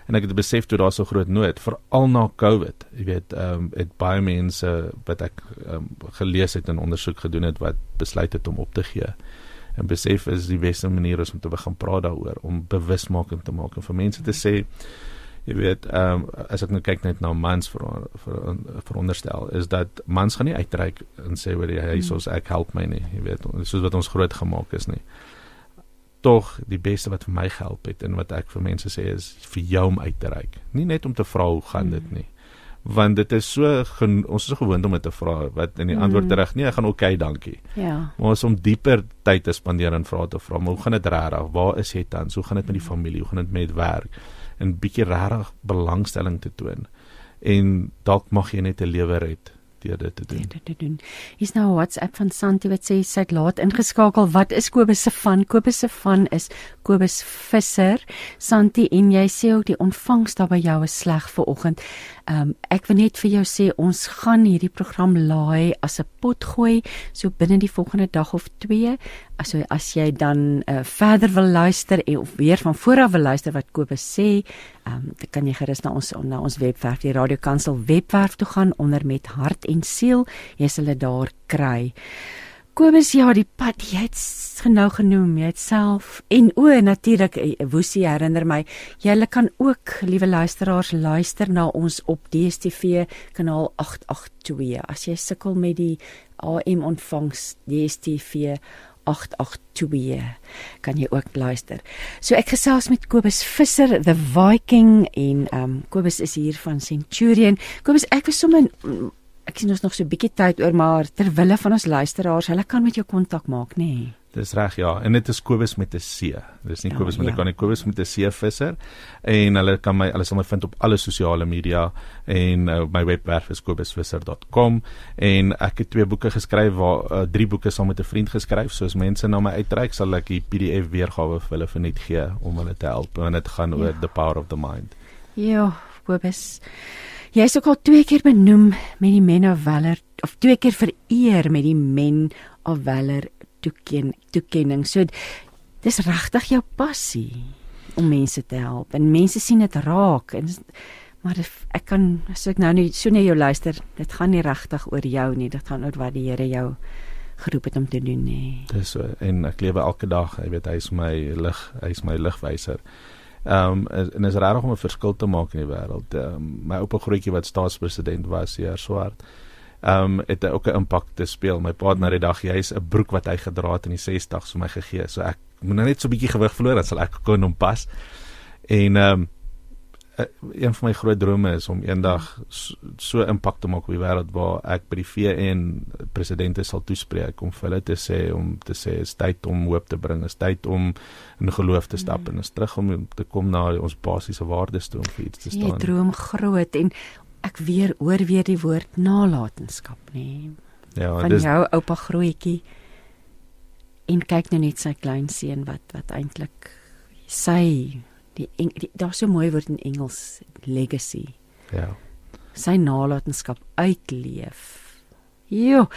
en ek het besef toe daar so groot nood veral na Covid. Jy weet, ehm um, het baie mense wat ek um, gelees het en ondersoek gedoen het wat besluit het om op te gee. En besef is die beste manier is om te begin praat daaroor, om bewusmaking te maak en vir mense te sê jy weet, ehm um, as ek nou kyk net na mans vir vir veronderstel is dat mans gaan nie uitreik en sê oor die huis ons ek help my nie, jy weet, soos wat ons groot gemaak is nie tog die beste wat vir my gehelp het en wat ek vir mense sê is vir jou om uit te reik. Nie net om te vra hoe gaan dit mm. nie. Want dit is so ons is so gewoond om dit te vra wat in die mm. antwoord terug nee, ek gaan oké, okay, dankie. Ja. Maar ons om dieper tyd te spandeer en vra te vra, maar hoe gaan dit regtig? Waar is jy tans? Hoe gaan dit met die familie? Hoe gaan dit met werk? En bietjie regtig belangstelling te toon. En dalk mag jy net 'n lewe red deur dit te doen. Dit te doen. Hier's nou 'n WhatsApp van Santi wat sê sy het laat ingeskakel. Wat is Kobus se van? Kobus se van is Kobus Visser. Santi en jy sê ook die ontvangs daar by jou is sleg vir oggend. Ehm um, ek wil net vir jou sê ons gaan hierdie program laai as 'n pot gooi so binne die volgende dag of twee. Also as jy dan uh, verder wil luister of weer van vooraf wil luister wat Kobus sê, ehm um, dan kan jy gerus na ons na ons webwerf die Radio Kansel webwerf toe gaan onder met hart en siel. Jy sal dit daar kry. Kobus ja, die pad jy het genou genoem, jy het self en o natuurlik eh, Woesie herinner my, julle kan ook liewe luisteraars luister na ons op DStv kanaal 882. As jy sukkel met die AM ontvangs DStv 882 kan jy ook luister. So ek gesels met Kobus Visser the Viking en um, Kobus is hier van Centurion. Kobus ek was sommer ek sien ons nog so 'n bietjie tyd oor maar ter wille van ons luisteraars, hulle kan met jou kontak maak, nê? Nee. Dis reg ja, en dit is Kobus met 'n C. Dis nie Ja, Kobus met 'n ja. K nie, Kobus met 'n C visser. En hulle kan my hulle sal my vind op alle sosiale media en uh, my webwerf is kobusvisser.com en ek het twee boeke geskryf waar uh, drie boeke saam met 'n vriend geskryf. So as mense na my uitreik, sal ek die PDF weergawe vir hulle verniet gee om hulle te help want dit gaan oor Ja. the power of the mind. Ja, Kobus. Jy is ook al twee keer benoem met die Men of Valor of twee keer vereer met die Men of Valor toeken toekenning. So dis regtig jou passie om mense te help en mense sien dit raak en maar ek kan as ek nou nie so na jou luister, dit gaan nie regtig oor jou nie, dit gaan oor wat die Here jou geroep het om te doen nie. Dis en ek lewe elke dag, jy weet, hy is my lig, hy is my ligwyser. Ehm um, en is regtig om 'n verskil te maak in die wêreld. Um, my oupa grootjie wat staatspresident was, hier swart. Ehm um, het ook 'n impak te speel. My pa het na die dag hy's 'n broek wat hy gedra het in die 60's vir my gegee. So ek moet nou net so 'n bietjie gewig verloor dan sal ek kon hom pas. En ehm um, een van my groot drome is om eendag so, so impak te maak op die wêreld waar ek by die VN presidente sal toespreek om vir hulle te sê om te sê is tyd om hoop te bring, is tyd om in geloof te stap en is terug om te kom na ons basiese waardes toe om vir iets te Jy staan. droom groot en ek weer oor weer die woord nalatenskap, nê. Ja, van dis jou oupa grootjie en kyk nou net sy klein seun wat wat eintlik sy die, die daar's so mooi woord in Engels legacy ja. sy nalatenskap uitleef. Jo,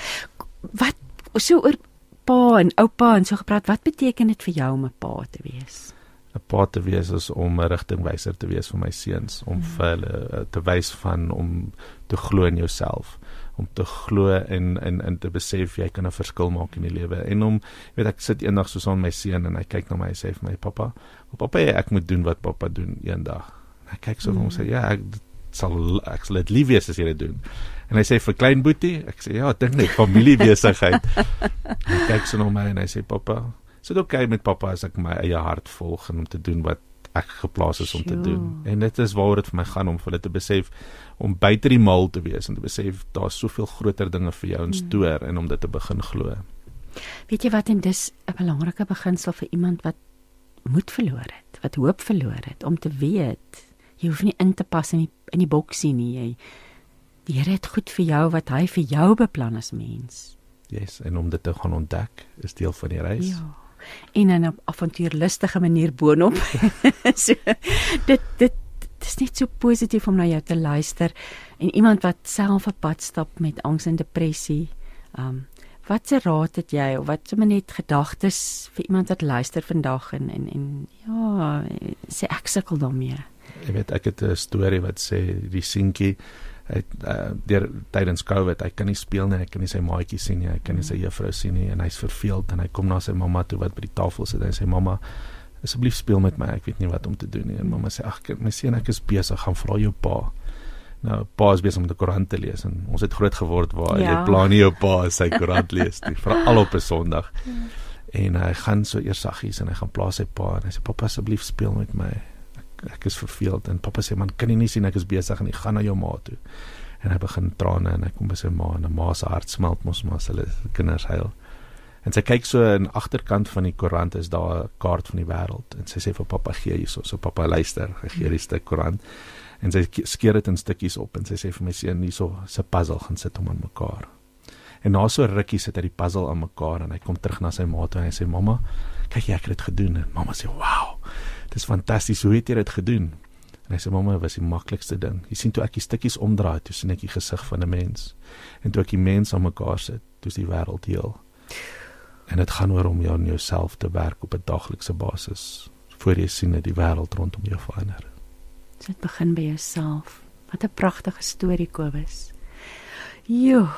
wat so oor pa en oupa en so gepraat, wat beteken dit vir jou om 'n pa te wees? 'n pa te wees is om 'n rigtingwyser te wees vir my seuns, om Mhm. vir hulle eh, te wys van om te glo in jouself, om te glo en en en te besef jy kan 'n verskil maak in die lewe. En om weet ek sit eendag so saam met my seun en hy kyk na my en sê vir my pappa, pappa ek moet doen wat pappa doen eendag. En hy kyk so vir hom en sê ja, ek sal ek sal dit lief wees as jy dit doen. En hy sê vir klein boetie, ek sê ja, dink net familiebesigheid. hy kyk so na my en hy sê pappa, is dit oukei okay met pappa as ek my eie hart volg en om te doen wat ek geplaas is om te doen. En dit is waaroor dit vir my gaan om vir hulle te besef om buite die mal te wees en te besef daar's soveel groter dinge vir jou in stoor en om dit te begin glo. Weet jy wat en dis 'n belangrike beginsel vir iemand wat moed verloor het, wat hoop verloor het om te weet jy hoef nie in te pas in die in die boksie nie. Jy die Here het goed vir jou wat hy vir jou beplan as mens. Yes, en om dit te gaan ontdek is deel van die reis. Ja. En in 'n avontuurlustige manier boonop. so dit dit dit is net so positief om na jou te luister en iemand wat self 'n pad stap met angs en depressie. Um wat se raad het jy of wat sommer net gedagtes vir iemand wat luister vandag en en en ja, sê ek sukkel daarmee. Jy weet ek het 'n storie wat sê die seentjie hy uh, deur tydens Covid, hy kan nie speel nie, hy kan nie sy maatjie sien nie, hy kan nie sy juffrou sien nie en hy's verveeld en hy kom na sy mamma toe wat by die tafel sit en hy sê mamma asseblief speel met my, ek weet nie wat om te doen nie. En mamma sê ag my seun ek is besig, gaan vra jou pa. Nou pa is besig om die koerant te lees en ons het groot geword waar Ja. jy plan nie jou pa sy koerant lees nie, veral op 'n Sondag. En hy gaan so eers saggies en hy gaan plaas sy pa en hy sê pappa asseblief speel met my. Ek, is verveeld en pappa sê man kan jy nie sien ek is besig en ek gaan na jou ma toe. En hy begin trane en hy kom by sy ma en 'n ma se hart smelt mos maar as hulle kinders huil. En sy kyk so die agterkant van die koerant is daar 'n kaart van die wêreld en sy sê vir pappa gee hierso. So pappa luister, gee die stuk koerant en sy ke- skeer dit in stukkies op en sy sê vir my seun hierso, 'n puzzle gaan sit hom aan mekaar. En na so rukkie sit hy die puzzle aan mekaar en hy kom terug na sy ma toe en hy sê mamma, kyk jy ek het dit gedoen en mamma sê wow. Dis fantasties, hoe het jy dit gedoen? En hy sê mamma, dit was die maklikste ding. Jy sien toe ek die stukkies omdraai, toe sien ek die gesig van 'n mens. En toe ek die mens aan mekaar sit, toe is die wêreld heel. En dit gaan oor om jou en jouself te werk op 'n daaglikse basis voor jy sien dat die wêreld rondom jou verander. Dit begin by jouself. Wat 'n pragtige storie Kobus. Jo,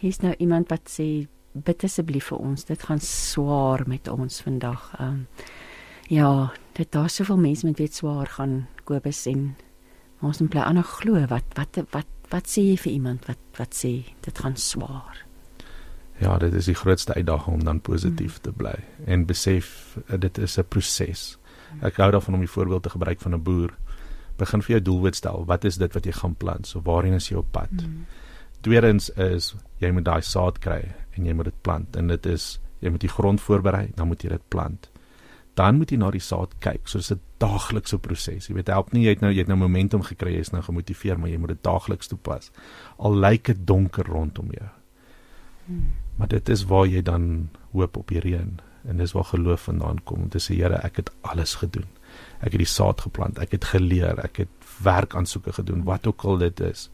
hier's nou iemand wat sê bid asseblief vir ons. Dit gaan swaar met ons vandag. Ehm um, ja, dit daar soveel mense met weet swaar gaan Kobus en ons moet bly aan glo wat wat wat wat sê jy vir iemand wat wat sê dit gaan swaar. Ja, dit is die grootste uitdaging om dan positief te bly en besef eh, dit is 'n proses. Ek hou daarvan om die voorbeeld te gebruik van 'n boer. Begin vir jou doelwit stel. Wat is dit wat jy gaan plant? So waarheen is jy op pad? Mm. Tweedens is jy moet daai saad kry en jy moet dit plant en dit is Jy moet die grond voorberei, dan moet jy dit plant. Dan moet jy na die saad kyk. So dis 'n daaglikse proses. Jy weet help nie jy het nou jy het nou momentum gekry, jy's nou gemotiveer, maar jy moet dit daagliks toepas. Al lyk dit donker rondom jou. Hmm. Maar dit is waar jy dan hoop op die reën en dis waar geloof vandaan kom. Om te sê Here, ek het alles gedoen. Ek het die saad geplant, ek het geleer, ek het werkaansoeke gedoen, wat ook al dit is.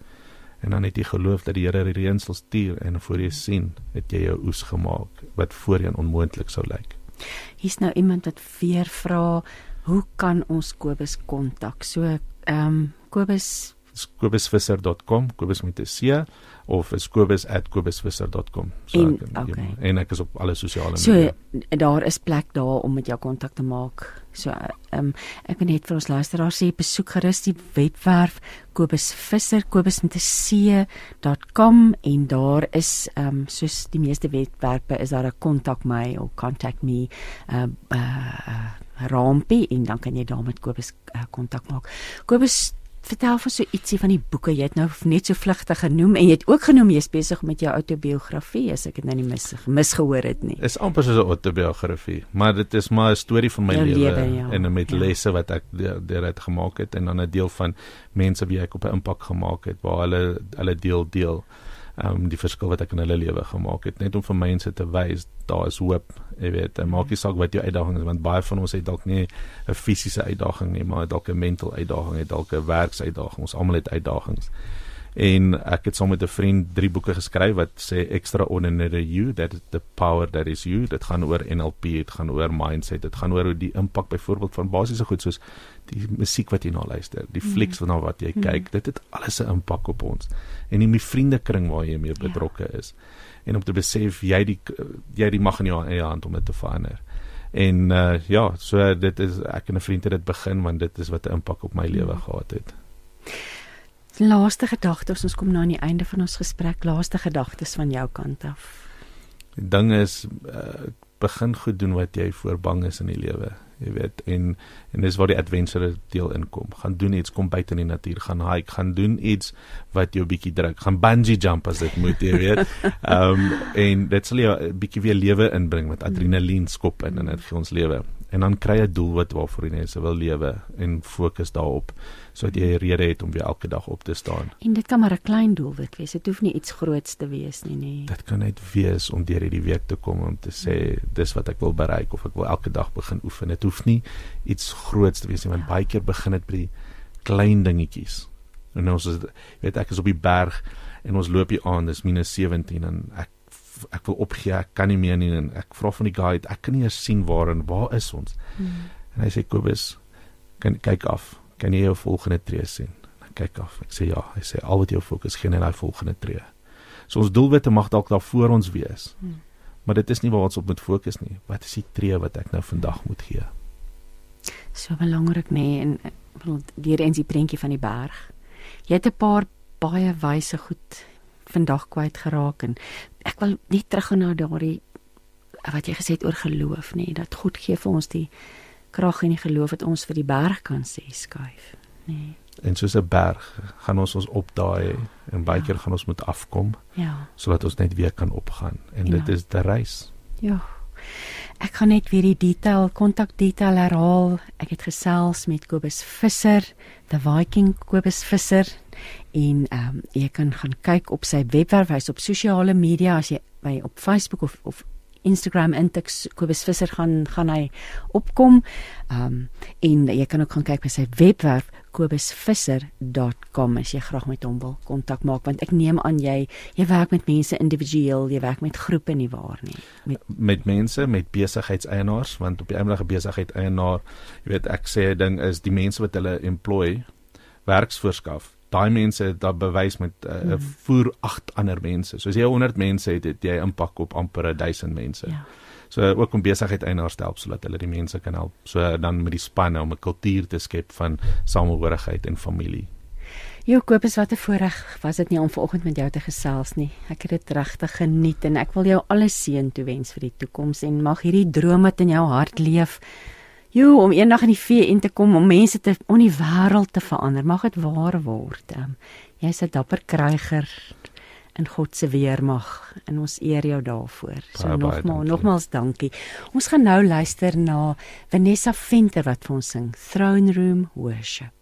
En dan het jy geloof dat die Here die reën sal stuur en voor jy sien, het jy jou oes gemaak wat voorheen onmoontlik sou lyk. Hier's nou iemand wat weer vra, hoe kan ons Kobus kontak? So, ehm um, Kobus kobusvisser.com, Kobus met 'n C of is kobus@kobusvisser.com. So en, ek, okay. en ek is op alle sosiale so, media. So daar is plek daar om met jou kontak te maak. So ehm um, ek wil net vir ons luisteraars sê besoek gerus die webwerf Kobus Visser Kobus met 'n c.com en daar is ehm um, soos die meeste webwerwe is daar 'n kontak my of contact me uh, uh rampie en dan kan jy daar met Kobus kontak uh, maak. Kobus vertel vir so ietsie van die boeke. Jy het nou net so vlugtig genoem en jy het ook genoem jy's besig met jou outobiografie as ek dit nou nie mis misgehoor het nie. Is amper soos 'n outobiografie, maar dit is maar 'n storie van my lewe ja. en met ja. lesse wat ek daaruit gemaak het en dan 'n deel van mense wie ek op 'n impak gemaak het waar hulle hulle deel deel um die verskil wat ek in hulle lewe gemaak het net om vir mense te wys daar is hoop jy weet maak nie saak wat jou uitdaging is want baie van ons het dalk nie 'n fisiese uitdaging nie maar dalk 'n mental uitdaging het dalk 'n werksuitdaging ons almal het uitdagings en ek het saam met 'n vriend drie boeke geskryf wat sê extraordinary you that is the power that is you dit gaan oor NLP dit gaan oor mindset dit gaan oor hoe die impak byvoorbeeld van basiese goed soos die musiek wat jy na luister die flieks mm. na wat jy mm. kyk dit het alles 'n impak op ons en in die vriendekring waar jy mee ja. betrokke ja. En om te besef jy die jy die mag in jou eie hand om dit te verander en uh, ja so dit is ek en 'n vriend het dit begin want dit is wat 'n impak op my lewe mm. gehad het Laaste gedagtes, ons kom nou aan die einde van ons gesprek. Laaste gedagtes van jou kant af. Die ding is uh, begin goed doen wat jy voor bang is in die lewe. Jy weet en en dis waar die adventure deel inkom. Gaan doen iets, kom buite in die natuur, gaan hike, gaan doen iets wat jou bietjie druk. Gaan bungee jump as dit moet, jy weet. Um, en dit sal jou bietjie weer lewe inbring met adrenalien skop in en dit gee ons lewe en dan kry jy 'n doel wat waarvoor jy net wil lewe en fokus daarop sodat jy 'n rede het om weer elke dag op te staan. En dit kan maar 'n klein doelwit wees. Dit hoef nie iets groots te wees nie, nee. Dit kan net wees om deur hierdie week te kom om te sê dis wat ek wil bereik of ek wil elke dag begin oefen. Dit hoef nie iets groots te wees nie, want ja. baie keer begin dit by die klein dingetjies. En ons is weet ek is op die berg en ons loop hier aan, dis -17 en ek ek wil opgee, ek kan nie meer nie en ek vra van die guide, ek kan nie eens sien waar en waar is ons. Hmm. En hy sê Kobus, kan kyk af. Kan jy jou volgende tree sien? En kyk af. Ek sê ja, hy sê al wat jou fokus geen in daai volgende tree. So ons doelwitte mag dalk daar voor ons wees. Hmm. Maar dit is nie waar ons op moet fokus nie. Wat is die tree wat ek nou vandag moet gee? So belangrik nê nee, en bedoel die eens die prentjie van die berg. Jy het 'n paar baie wyse goed vandag kwyt geraak en ek wil net teruggaan na daardie wat jy gesê het oor geloof nê dat God gee vir ons die krag en die geloof dat ons vir die berg kan sê skuif nê. En soos 'n berg gaan ons ons opdaai en baie ja. keer gaan ons moet afkom ja. sodat ons net weer kan opgaan. En ja. dit is die reis. Ja. Ek kan net weer die detail kontak detail herhaal. Ek het gesels met Kobus Visser, the Viking Kobus Visser. En ehm um, jy kan gaan kyk op sy webwerf, hy's op sosiale media. As jy by op Facebook of of Instagram intik Kobus Visser gaan gaan hy opkom. Ehm um, en jy kan ook gaan kyk by sy webwerf kobusvisser.com as jy graag met hom wil kontak maak want ek neem aan jy jy werk met mense individueel, jy werk met groepe nie waar nie. Met met mense, met besigheidseienaars want op die oomblik 'n besigheidseienaar, jy weet ek sê 'n ding is die mense wat hulle employ werksvoorskaf daai mense het daar bewys met 'n uh, mm. voer agt ander mense. So as jy 100 mense het, het jy impak op amper 1000 mense. Ja. So ook om besigheid eienaars te help sodat hulle die mense kan help. So dan met die spanne om 'n kultuur te skep van samehorigheid en familie. Jo Kobus, wat 'n voorreg was dit nie om vanoggend met jou te gesels nie. Ek het dit regtig geniet en ek wil jou alles seën toewens vir die toekoms en mag hierdie droom wat in jou hart leef Jo, om eendag in die VN te kom om mense te om die wêreld te verander, mag dit waar word. Um, Jy's 'n dapper kryger. in God se weermag en ons eer jou daarvoor. So Baie, baie nogmaals dankie. nogmaals dankie. Ons gaan nou luister na Vanessa Venter wat vir ons sing Throne Room Worship.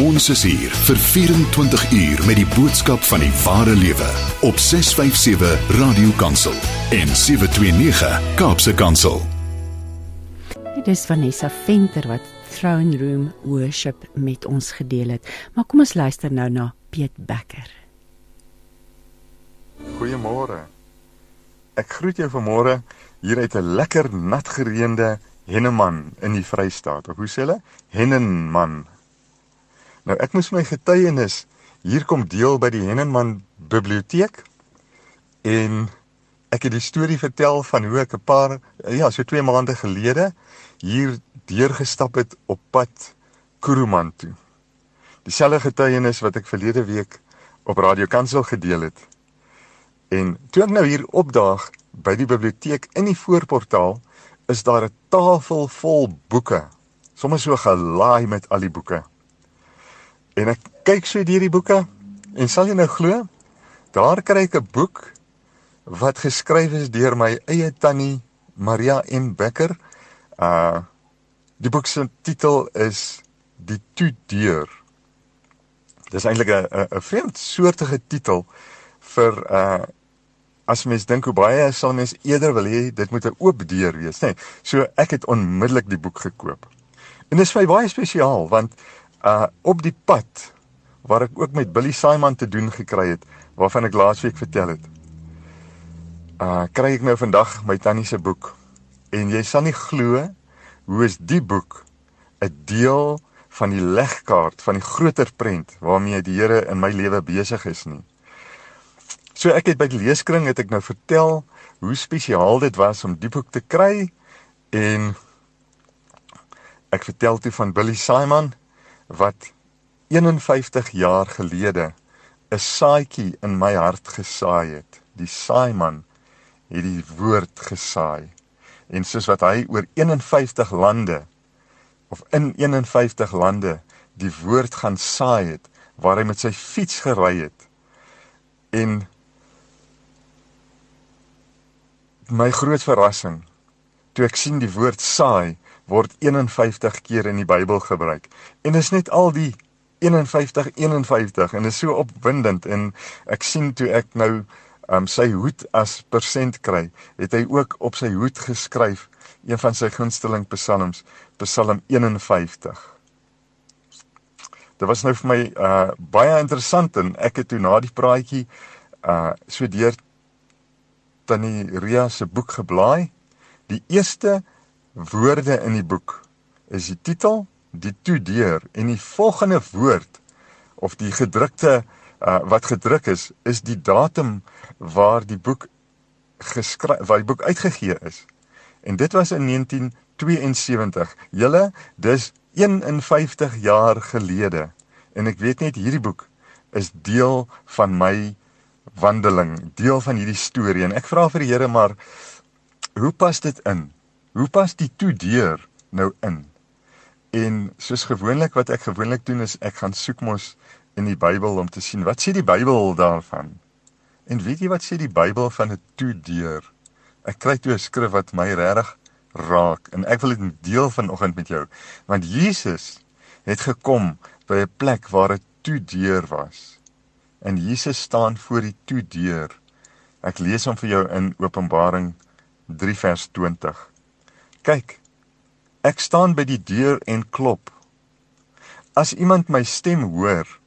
Ons is hier vir 24 uur met die boodskap van die ware lewe op 657 Radio Kansel en 729 Kaapse Kansel. Dit is Vanessa Venter wat Throne Room Worship met ons gedeel het. Maar kom ons luister nou na Piet Becker. Goeiemôre. Ek groet jou vanmôre hier uit 'n lekker nat gereende Henneman in die Vrystaat. Of hoe sê hulle? Hennenman. Nou ek moes my getuienis hier kom deel by die Hennenman biblioteek en ek het die storie vertel van hoe ek 'n paar ja, so 2 maande gelede hier deurgestap het op pad Kuruman toe. Dieselfde getuienis wat ek verlede week op Radio Kansel gedeel het. En toe ek nou hier opdaag by die biblioteek in die voorportaal, is daar 'n tafel vol boeke. Sommige so gelaai met al die boeke. En ek kyk so deur die boeke en sal jy nou glo, daar kry ek 'n boek wat geskryf is deur my eie tannie Maria M Becker. Uh die boek se titel is Die Toedeur. Dis eintlik 'n 'n vreemd soortige titel vir uh as mens dink hoe baie sal mens eerder wil hê dit moet 'n oop deur wees, nê. Nee, so ek het onmiddellik die boek gekoop. En dit is vir baie spesiaal want uh op die pad waar ek ook met Billy Simon te doen gekry het, waarvan ek laasweek vertel het. Uh kry ek nou vandag my tannie se boek en jy sal nie glo hoe is die boek 'n deel van die legkaart van die groter prent waarmee die Here in my lewe besig is nie. So ek het by die leeskring het ek nou vertel hoe spesiaal dit was om die boek te kry en ek vertel toe van Billy Simon wat 51 jaar gelede 'n saadjie in my hart gesaai het. Die saaiman het die woord gesaai. En soos wat hy oor 51 lande of in 51 lande die woord gaan saai het waar hy met sy fiets gery het. En my groot verrassing toe ek sien die woord saai word 51 keer in die Bybel gebruik. En is net al die 51 51 en is so opwindend en ek sien toe ek nou um, sy hoed as persent kry, het hy ook op sy hoed geskryf een van sy gunsteling psalms, Psalm 51. Dit was nou vir my uh baie interessant en ek het toe na die praatjie uh so deur tannie Ria se boek geblaai. Die eerste woorde in die boek is die titel, die toedeur en die volgende woord of die gedrukte uh, wat gedruk is, is die datum waar die boek geskryf waar die boek uitgegee is. En dit was in 1972. Julle, dis 51 jaar gelede. En ek weet net hierdie boek is deel van my wandeling, deel van hierdie storie en ek vra vir die Here maar hoe pas dit in? Hoe pas die toedeur nou in? En soos gewoonlik wat ek gewoonlik doen is ek gaan soek mos in die Bybel om te sien wat sê die Bybel daarvan. En weet jy wat sê die Bybel van 'n toedeur? Ek kry toe 'n skrif wat my regtig raak en ek wil dit deel vanoggend met jou. Want Jesus het gekom by 'n plek waar 'n toedeur was. En Jesus staan voor die toedeur. Ek lees hom vir jou in Openbaring 3 vers 20. Kyk, ek staan by die deur en klop. As iemand my stem hoor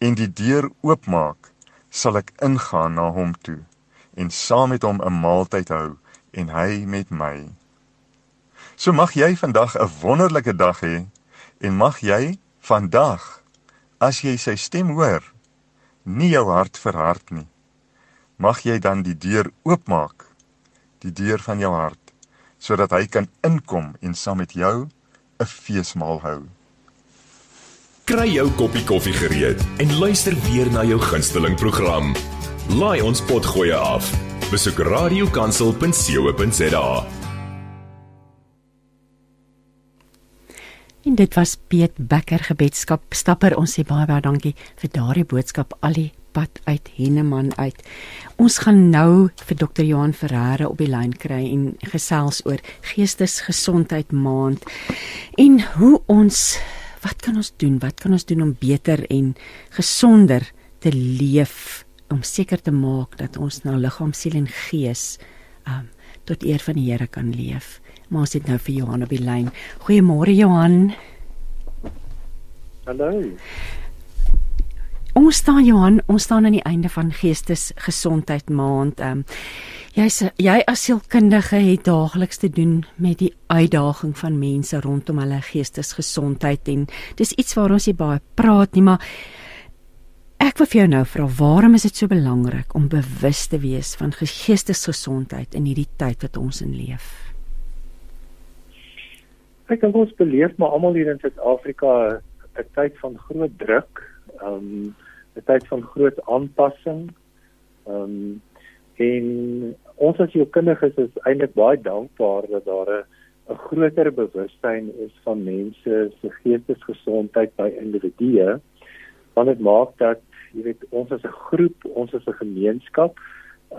en die deur oopmaak, sal ek ingaan na hom toe en saam met hom 'n maaltyd hou en hy met my. So mag jy vandag 'n wonderlike dag hê en mag jy vandag as jy sy stem hoor, nie jou hart verhard nie. Mag jy dan die deur oopmaak, die deur van jou hart, sodat hy kan inkom en saam met jou 'n feesmaal hou. Kry jou koppie koffie gereed en luister weer na jou gunsteling program. Laai ons potgoeie af. Besoek radiokansel.co.za. En dit was Piet Becker gebedskap stapper ons sê baie baie dankie vir daardie boodskap al die pad uit Henneman uit. Ons gaan nou vir Dr. Johan Ferreira op die lyn kry en gesels oor Geestesgesondheid Maand en hoe ons wat kan ons doen? Wat kan ons doen om beter en gesonder te leef om seker te maak dat ons na liggaam, siel en gees um tot eer van die Here kan leef. Maar ons het nou vir Johan op die lyn. Goeiemôre Johan. Hallo. Ons staan Johan, ons staan aan die einde van Geestesgesondheid Maand. Um, jy's jy as sielkundige het daagliks te doen met die uitdaging van mense rondom hulle geestesgesondheid en dis iets waar ons nie baie praat nie, maar ek wil vir jou nou vra, waarom is dit so belangrik om bewus te wees van geestesgesondheid in hierdie tyd wat ons in leef? Ek dink ons beleef maar almal hier in Suid-Afrika 'n tyd van groot druk um 'n tyd van groot aanpassing. Um en ons as jou kundiges is eintlik baie dankbaar dat daar 'n groter bewustheid is van mense se geestesgesondheid by individue. Want dit maak dat jy weet ons as 'n groep, ons as 'n gemeenskap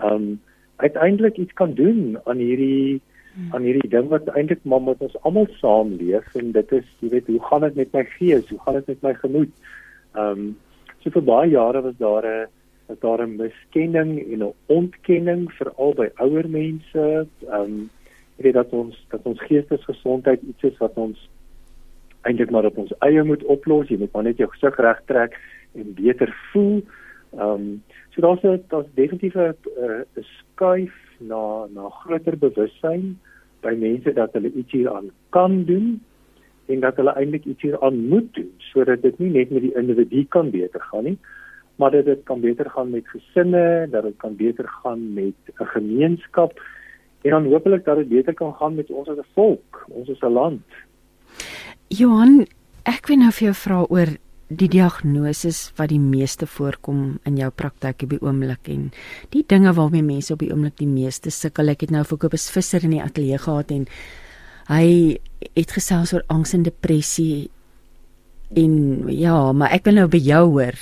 um uiteindelik iets kan doen aan hierdie aan hierdie ding wat eintlik maar met ons almal saamleef en dit is jy weet hoe gaan dit met my gees? Hoe gaan dit met my gemoed? Um, so vir baie jare was daar 'n was daar 'n miskenning en 'n ontkenning veral by ouer mense. Ehm um, ek weet dat ons dat ons geestesgesondheid iets is wat ons eintlik maar op ons eie moet oplos. Jy moet maar net jou gesig reg trek en beter voel. Ehm um, so daar's 'n daar's definitief 'n 'n skuif na na groter bewussyn by mense dat hulle iets hieraan kan doen en dat hulle eintlik iets hieraan moet doen sodat dit nie net met die individu kan beter gaan nie maar dat dit kan beter gaan met gesinne, dat dit kan beter gaan met 'n gemeenskap en dan hopelik dat dit beter kan gaan met ons as 'n volk, ons as 'n land. Johan, ek wil nou vir jou vra oor die diagnose wat die meeste voorkom in jou praktyk op die oomblik en die dinge waarmee mense op die oomblik die meeste sukkel. Ek het nou vir Kobus Visser in die ateljee gehad en hy het gesels oor angs en depressie en ja, maar ek wil nou by jou hoor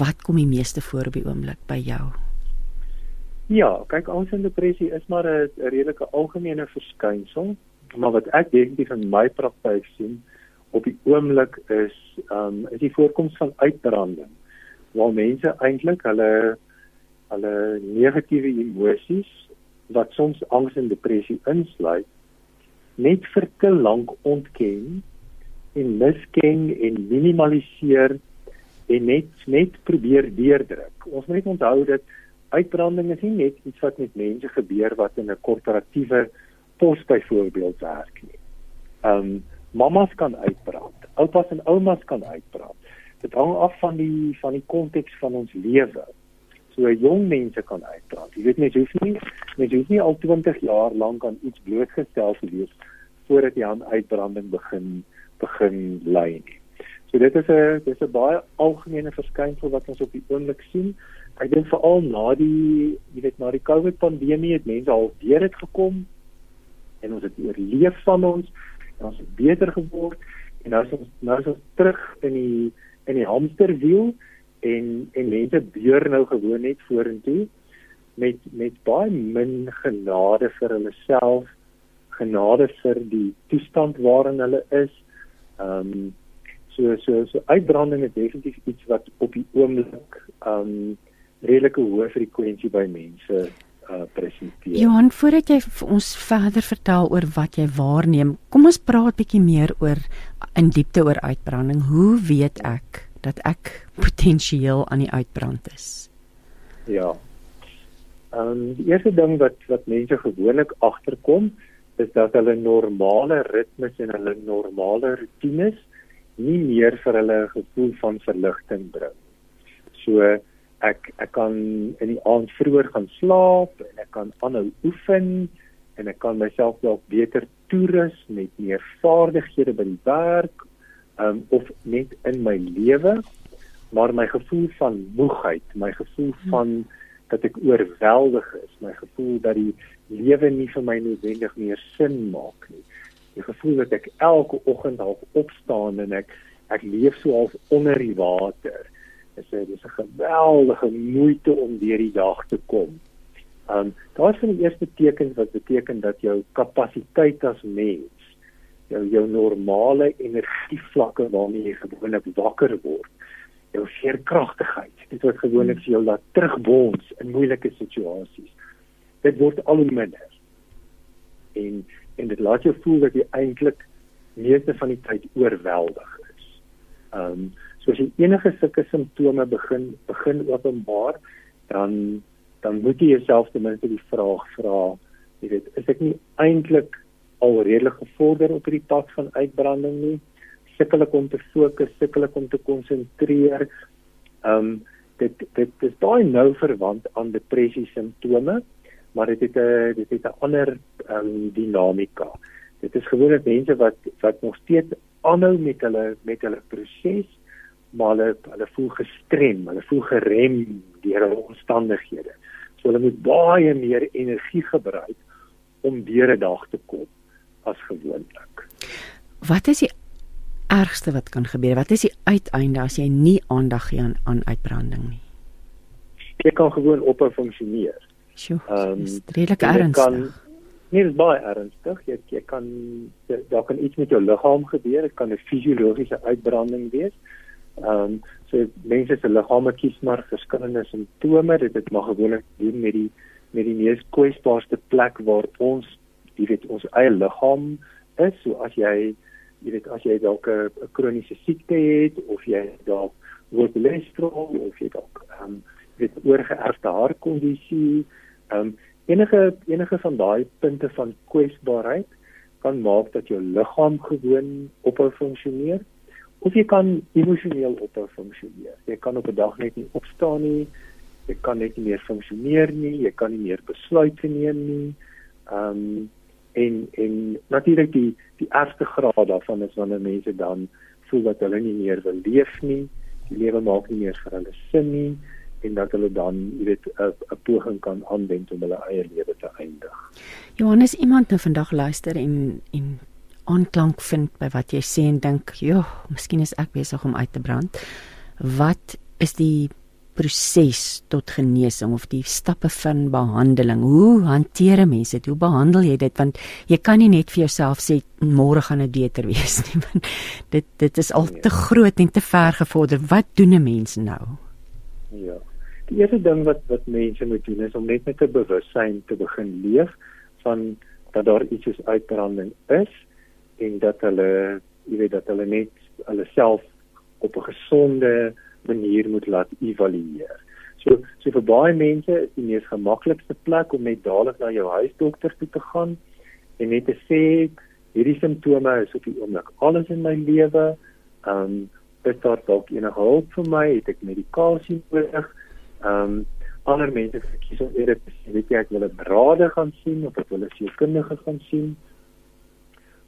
wat kom die meeste voor op die oomblik by jou? Ja, kyk angs en depressie is maar 'n redelike algemene verskynsel, maar wat ek definitief in my praktyk sien op die oomblik is ehm um, is die voorkoms van uitbranding waar mense eintlik hulle hulle negatiewe emosies wat soms angs en depressie insluit net vir te lank ontken en misken en minimaliseer en net net probeer deurdruk. Ons moet net onthou dat uitbranding is nie net iets wat met mense gebeur wat in 'n korporatiewe pos byvoorbeeld werk nie. Ehm um, mamas kan uitbrand, oupas en oumas kan uitbrand. Dit hang af van die van die konteks van ons lewe. So jong mense kan uitbrand. Jy weet mens hoef nie mens hoef nie al 20 jaar lank aan iets blootgestel te wees voordat jy aan uitbranding begin begin ly nie. So dit is 'n dis 'n baie algemene verskynsel wat ons op die oomblik sien. Ek dink veral na die jy weet na die COVID pandemie het mense al weer dit gekom en ons het oorleef van ons en ons het beter geword en nou is ons nou is ons terug in die in die hamsterwiel en en mense beur nou gewoon net vorentoe met met baie min genade vir hulle self genade vir die toestand waarin hulle is. Ehm um, so so so uitbranding is definitief iets wat op die oomblik ehm um, redelike hoë frekwensie by mense uh presenteer. Johan, voordat jy vir ons verder vertel oor wat jy waarneem, kom ons praat bietjie meer oor in diepte oor uitbranding. Hoe weet ek dat ek potensieel aan die uitbrand is. Ja. Ehm um, die eerste ding wat wat mense gewoonlik agterkom is dat hulle normale ritmes en hulle normale rotines nie meer vir hulle 'n gevoel van verligting bring. So ek ek kan in die aand vroeër gaan slaap en ek kan aanhou oefen en ek kan myself dalk beter toerus met meer vaardighede by die werk um, of net in my lewe maar my gevoel van moegheid my gevoel hm. van dat ek oorweldig is my gevoel dat die lewe nie vir my noodwendig meer sin maak nie die gevoel dat ek elke oggend half opstaan en ek ek leef so half onder die water is 'n dis 'n geweldige moeite om deur die dag te kom. Ehm um, daar is van die eerste tekens wat beteken dat jou kapasiteit as mens, jou jou normale energievlakke waarmee jy gewoonlik wakker word, jou veerkragtigheid, dit wat gewoonlik vir jou laat terugbons in moeilike situasies. Dit word al hoe minder. En en dit laat jou voel dat jy eintlik meeste van die tyd oorweldig is. Ehm um, so as jy enige sulke simptome begin begin openbaar, dan dan moet jy jouself ten minste die vraag vra, jy weet, is ek nie eintlik al redelik gevorder op hierdie pad van uitbranding nie? Sukkel ek om te fokus, sukkel ek om te konsentreer? Ehm um, dit dit is daai nou verwant aan depressie simptome, maar dit het 'n dit het 'n ander ehm um, dinamika. Dit is gewoonlik mense wat wat nog steeds aanhou met hulle met hulle proses, maar hulle hulle voel gestrem, hulle voel gerem deur hulle omstandighede. So hulle moet baie meer energie gebruik om deur 'n dag te kom as gewoonlik. Wat is die ergste wat kan gebeur? Wat is die uiteinde as jy nie aandag gee aan aan uitbranding nie? Jy kan gewoon ophou funksioneer. Sjoe, um, dis redelik ernstig. Kan, nie dis baie ernstig. Jy jy kan daar kan iets met jou liggaam gebeur. Dit kan 'n fisiologiese uitbranding wees. Ehm um, so mense se liggame kies maar verskillende simptome. Dit het maar gewoonlik doen met die met die mees kwesbaarste plek waar ons, jy weet, ons eie liggaam is. So as jy jy weet as jy dalk 'n kroniese siekte het of jy dalk hoë cholesterol of jy dalk ehm um, weet oorgeerfde hartkondisie, ehm um, enige enige van daai punte van kwesbaarheid kan maak dat jou liggaam gewoon ophou funksioneer of jy kan emosioneel ophou funksioneer. Jy kan op 'n dag net nie opstaan nie. Jy kan net nie meer funksioneer nie. Jy kan nie meer besluite neem nie. Ehm um, en en natuurlik die die ergste graad daarvan is wanneer mense dan voel dat hulle nie meer wil leef nie. Die lewe maak nie meer vir hulle sin nie en dat hulle dan, jy weet, 'n poging kan aanwend om hulle eie lewe te eindig. Johannes, iemand nou vandag luister en en aanklank vind by wat jy sê en dink, "Jo, miskien is ek besig om uit te brand." Wat is die proses tot genesing of die stappe van behandeling? Hoe hanteer mense dit? Hoe behandel jy dit? Want jy kan nie net vir jouself sê môre gaan dit beter wees nie. Want dit dit is al te groot en te ver gevorder. Wat doen 'n mens nou? Ja. Die eerste ding wat wat mense moet doen is om net met 'n bewussyn te begin leef van dat daar iets soos uitbranding is en dat hulle jy weet dat hulle net hulle self op 'n gesonde manier moet laat evalueer. So so vir baie mense is die mees gemaklikste plek om net dadelik na jou huisdokter toe te gaan en net te sê hierdie simptome is op die oomblik alles in my lewe. Ehm um, is daar dalk enige hulp vir my? Het ek medikasie nodig? Ehm um, ander mense kies om eerder te sê weet jy ek wil 'n beraader gaan sien of ek wil 'n sielkundige gaan sien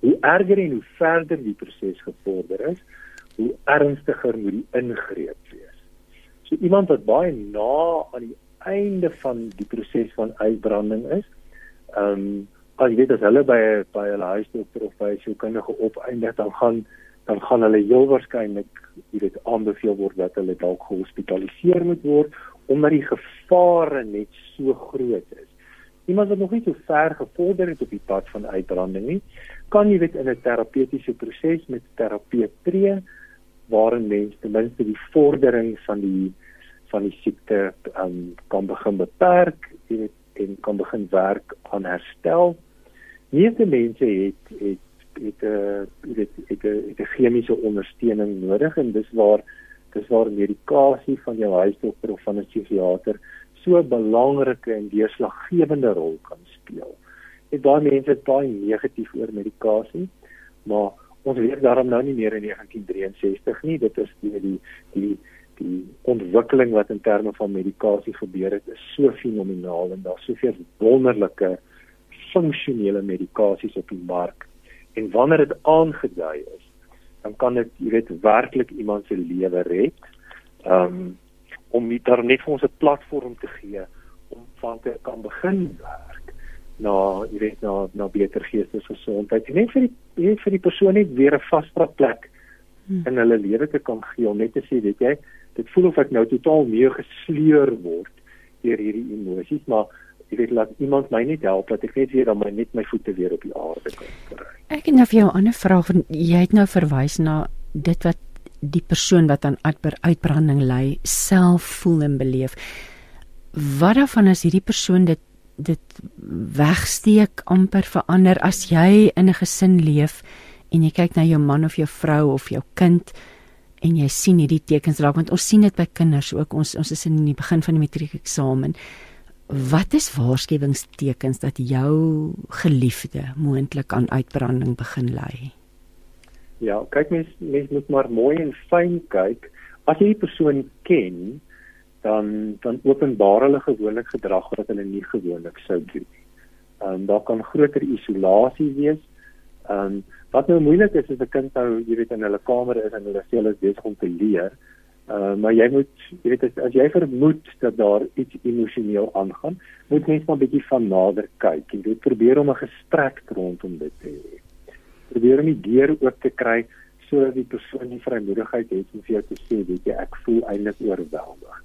hoe erger en hoe verder die proses gevorder is, hoe ernstiger moet die ingreep wees. So iemand wat baie na aan die einde van die proses van uitbranding is, ehm um, as jy weet as hulle by by hulle huisdokter of by 'n sielkundige opeindig dan gaan dan gaan hulle heel waarskynlik weet aanbeveel word dat hulle dalk gehospitaliseer moet word omdat die gevare net so groot is. Iemand wat nog nie so ver gevorder het op die pad van uitbranding nie, kan jy weet in 'n terapeutiese proses met terapeut tree waarin mens ten minste die vordering van die van die siekte um, kan begin beperk weet en kan begin werk aan herstel. Meeste mense het het het 'n jy weet het 'n het 'n chemiese ondersteuning nodig en dis waar dis waar medikasie van jou huisdokter of van 'n psigiater so 'n belangrike en deurslaggewende rol kan speel en baie mense is baie negatief oor medikasie, maar ons weet daarom nou nie meer in 1963 nie. Dit is die die die die ontwikkeling wat in terme van medikasie gebeur het is so fenomenaal en daar's soveel wonderlike funksionele medikasies op die mark. En wanneer dit aangedui is, dan kan dit, jy weet, werklik iemand se lewe red. Um om dit net vir ons 'n platform te gee om van te kan begin werk na jy weet na na beter geestesgesondheid en net vir die net vir die persoon net weer 'n vasbra plek hmm. in hulle lewe te kan gee om net te sê weet jy dit voel of ek nou totaal mee gesleur word deur hierdie emosies, maar jy weet laat iemand my net help dat ek net weer dan my net my voete weer op die aarde kan kry. Ek het nou vir jou 'n ander vraag want jy het nou verwys na dit wat die persoon wat aan uitbranding ly self voel en beleef. Wat daarvan as hierdie persoon dit dit wegsteek amper verander as jy in 'n gesin leef en jy kyk na jou man of jou vrou of jou kind en jy sien hierdie tekens raak want ons sien dit by kinders ook. Ons ons is in die begin van die matriek eksamen wat is waarskuwingstekens dat jou geliefde moontlik aan uitbranding begin ly ja kyk mens mens moet maar mooi en fyn kyk. As jy die persoon ken dan dan openbaar hulle gewoonlik gedrag wat hulle nie gewoonlik sou doen. Ehm um, daar kan groter isolasie wees. Ehm um, Wat nou moeilik is is 'n kind nou, jy weet in hulle kamer is en hulle sê hulle is besig om te leer. Uh maar jy moet jy weet as, as jy vermoed dat daar iets emosioneel aangaan, moet mens maar bietjie van nader kyk en jy probeer om 'n gesprek rondom dit te hê. Probeer om die deur oop te kry sodat die persoon die vrymoedigheid het om vir jou te sê, weet jy, ek voel eintlik oorweldig.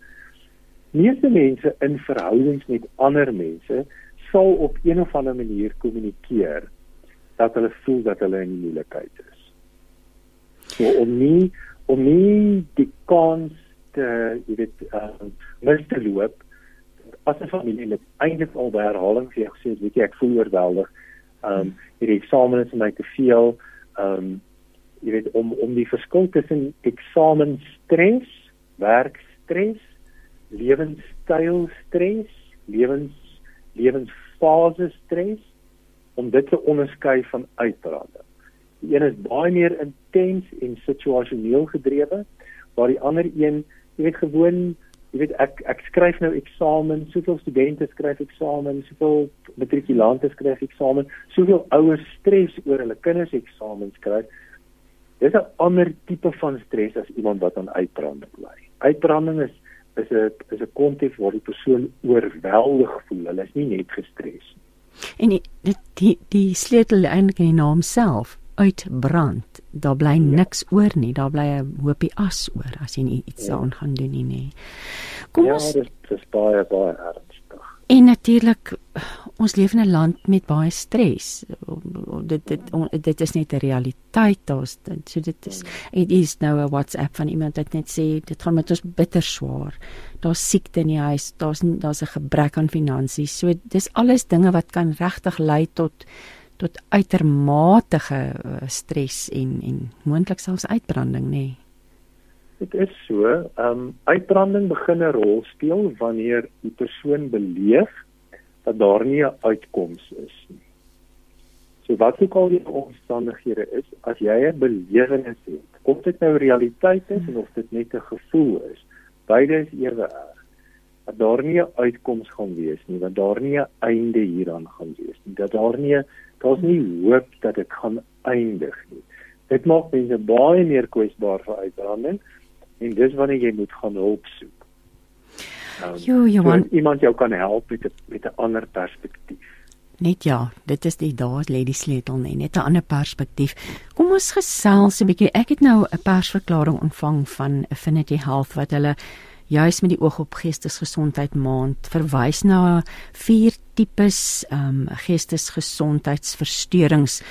Meeste mense in verhoudings met ander mense sal op een of ander manier kommunikeer dat hulle voel dat hulle in moeilikheid is. So om nie om nie die kans te jy weet uh, mis te loop as 'n familie net eintlik al by herhaling vir jou gesê weet jy ek voel oorweldig. Um hierdie eksamen is my te veel. Um jy weet om om die verskil tussen eksamen stres, werk stres, lewenstyl stres, lewens lewensfase stres om dit te onderskei van uitbranding. Die een is baie meer intens en situasioneel gedrewe, waar die ander een, jy weet gewoon, jy weet ek ek skryf nou eksamen, soveel studente skryf eksamen, soveel matrikulante skryf eksamen, soveel ouers stres oor hulle kinders eksamen skryf. Dis 'n ander tipe van stres as iemand wat aan uitbranding ly. Uitbranding is is 'n is 'n konteks waar die persoon oorweldig voel. Hulle is nie net gestres nie. En die die die, sleutel eintlik in die naam self uitbrand. Daar bly ja. niks oor nie. Daar bly 'n hoopie as oor as jy nie iets ja. aan gaan doen nie. nie. Kom ja, ons Ja, dit is baie baie erg. En natuurlik ons leef in 'n land met baie stres. Dit dit dit is net 'n realiteit daar's. So dit is dit is nou 'n WhatsApp van iemand wat net sê dit gaan met ons bitter swaar. Daar's siekte in die huis, daar's daar's 'n gebrek aan finansies. So dis alles dinge wat kan regtig lei tot tot uitermate uh, stres en en moontlik selfs uitbranding, nê. Nee. Dit is so, ehm um, uitbranding begin 'n rol speel wanneer die persoon beleef dat daar nie 'n uitkoms is nie. So wat ook al die omstandighede is, as jy 'n belewenis het, of dit nou realiteit is en of dit net 'n gevoel is, beide is ewe erg. Dat daar nie 'n uitkoms gaan wees nie, dat daar nie 'n einde hieraan gaan wees nie, dat daar nie daar's nie hoop dat dit gaan eindig nie. Dit maak mense baie meer kwesbaar vir uitbranding en dis wanneer jy moet gaan hulp soek. Um, jo, Johan, so iemand jou kan help met 'n met 'n ander perspektief. Net ja, dit is die daar lê die sleutel net, net 'n ander perspektief. Kom ons gesels 'n bietjie. Ek het nou 'n persverklaring ontvang van Affinity Health wat hulle juis met die oog op geestesgesondheid maand verwys na vier tipes ehm um, geestesgesondheidsversteurings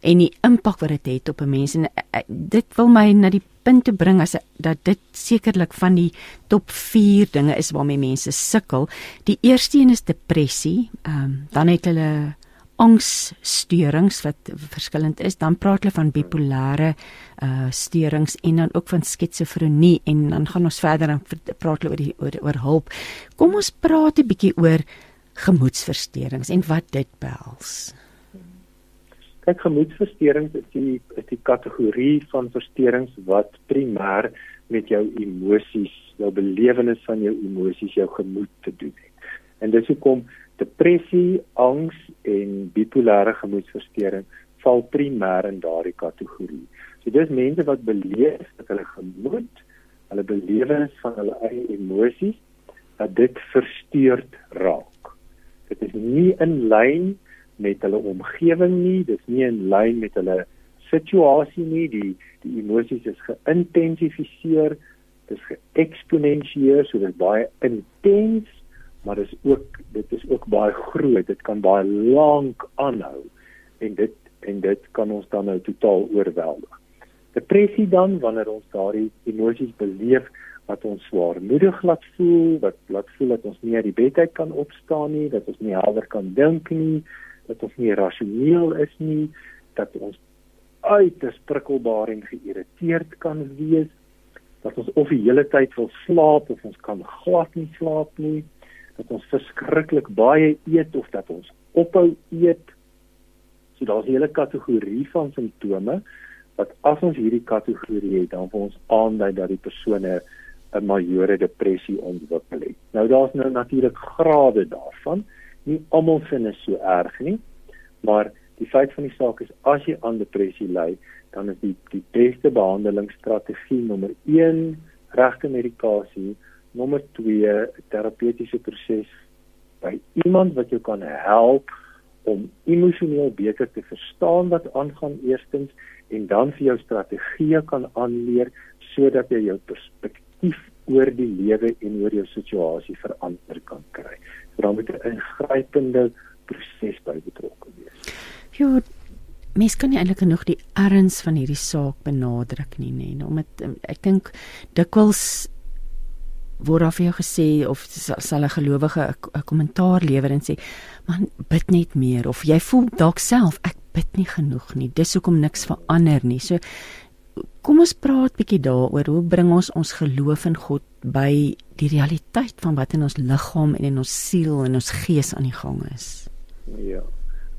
en die impak wat dit het, het op 'n mens en uh, dit wil my na die punt te bring as dat dit sekerlik van die top 4 dinge is waarmee mense sukkel. Die eerste een is depressie. Ehm um, dan het hulle angssteurings wat verskillend is. Dan praat hulle van bipolêre uh steurings en dan ook van skitsofrenie en dan gaan ons verder en praat hulle oor die oor, oor hulp. Kom ons praat 'n bietjie oor gemoedsversteurings en wat dit behels. Kyk gemoedversteurings is die is die kategorie van versteurings wat primêr met jou emosies, jou belewenis van jou emosies, jou gemoed te doen het. En dis hoekom depressie, angs en bipolêre gemoedversteuring val primêr in daardie kategorie. So dis mense wat beleef dat hulle gemoed, hulle belewenis van hulle eie emosies dat dit versteurd raak. Dit is nie in lyn met hulle omgewing nie, dis nie in lyn met hulle situasie nie, die die emosies is geïntensifiseer, Dit is geëksponensieer, so dit is baie intens, maar dit is ook dit is ook baie groot. Dit kan baie lank aanhou en dit en dit kan ons dan nou totaal oorweldig. Depressie dan wanneer ons daardie emosies beleef wat ons swaarmoedig laat voel, wat laat voel dat ons nie uit die bed uit kan opstaan nie, dat ons nie helder kan dink nie, dat ons nie rasioneel is nie, dat ons uiters prikkelbaar en geïrriteerd kan wees, dat ons of die hele tyd wil slaap of ons kan glad nie slaap nie, dat ons verskriklik baie eet of dat ons ophou eet. So daar's 'n hele kategorie van simptome wat as ons hierdie kategorie het, dan vir ons aandui dat die persoon 'n majore depressie ontwikkel het. Nou daar's nou natuurlik grade daarvan. Nie almal sien dit so erg nie, maar die feit van die saak is as jy aan depressie ly, dan is die die beste behandelingsstrategie nommer 1 regte medikasie, nommer 2 terapeutiese proses by iemand wat jou kan help om emosioneel beter te verstaan wat aangaan eerstens en dan vir jou strategieë kan aanleer sodat jy jou perspektief oor die lewe en oor jou situasie verander kan kry. So dan moet 'n ingrypende proses by betrokke wees. Ja, mens kan nie eintlik genoeg die erns van hierdie saak benadruk nie, nê, nee, omdat ek dink dikwels word daar vir jou gesê of sal 'n gelowige 'n kommentaar lewer en sê man bid net meer of jy voel dalk self ek bid nie genoeg nie dis hoekom niks verander nie so kom ons praat bietjie daaroor. Hoe bring ons ons geloof in God by die realiteit van wat in ons liggaam en in ons siel en ons gees aan die gang is? Ja.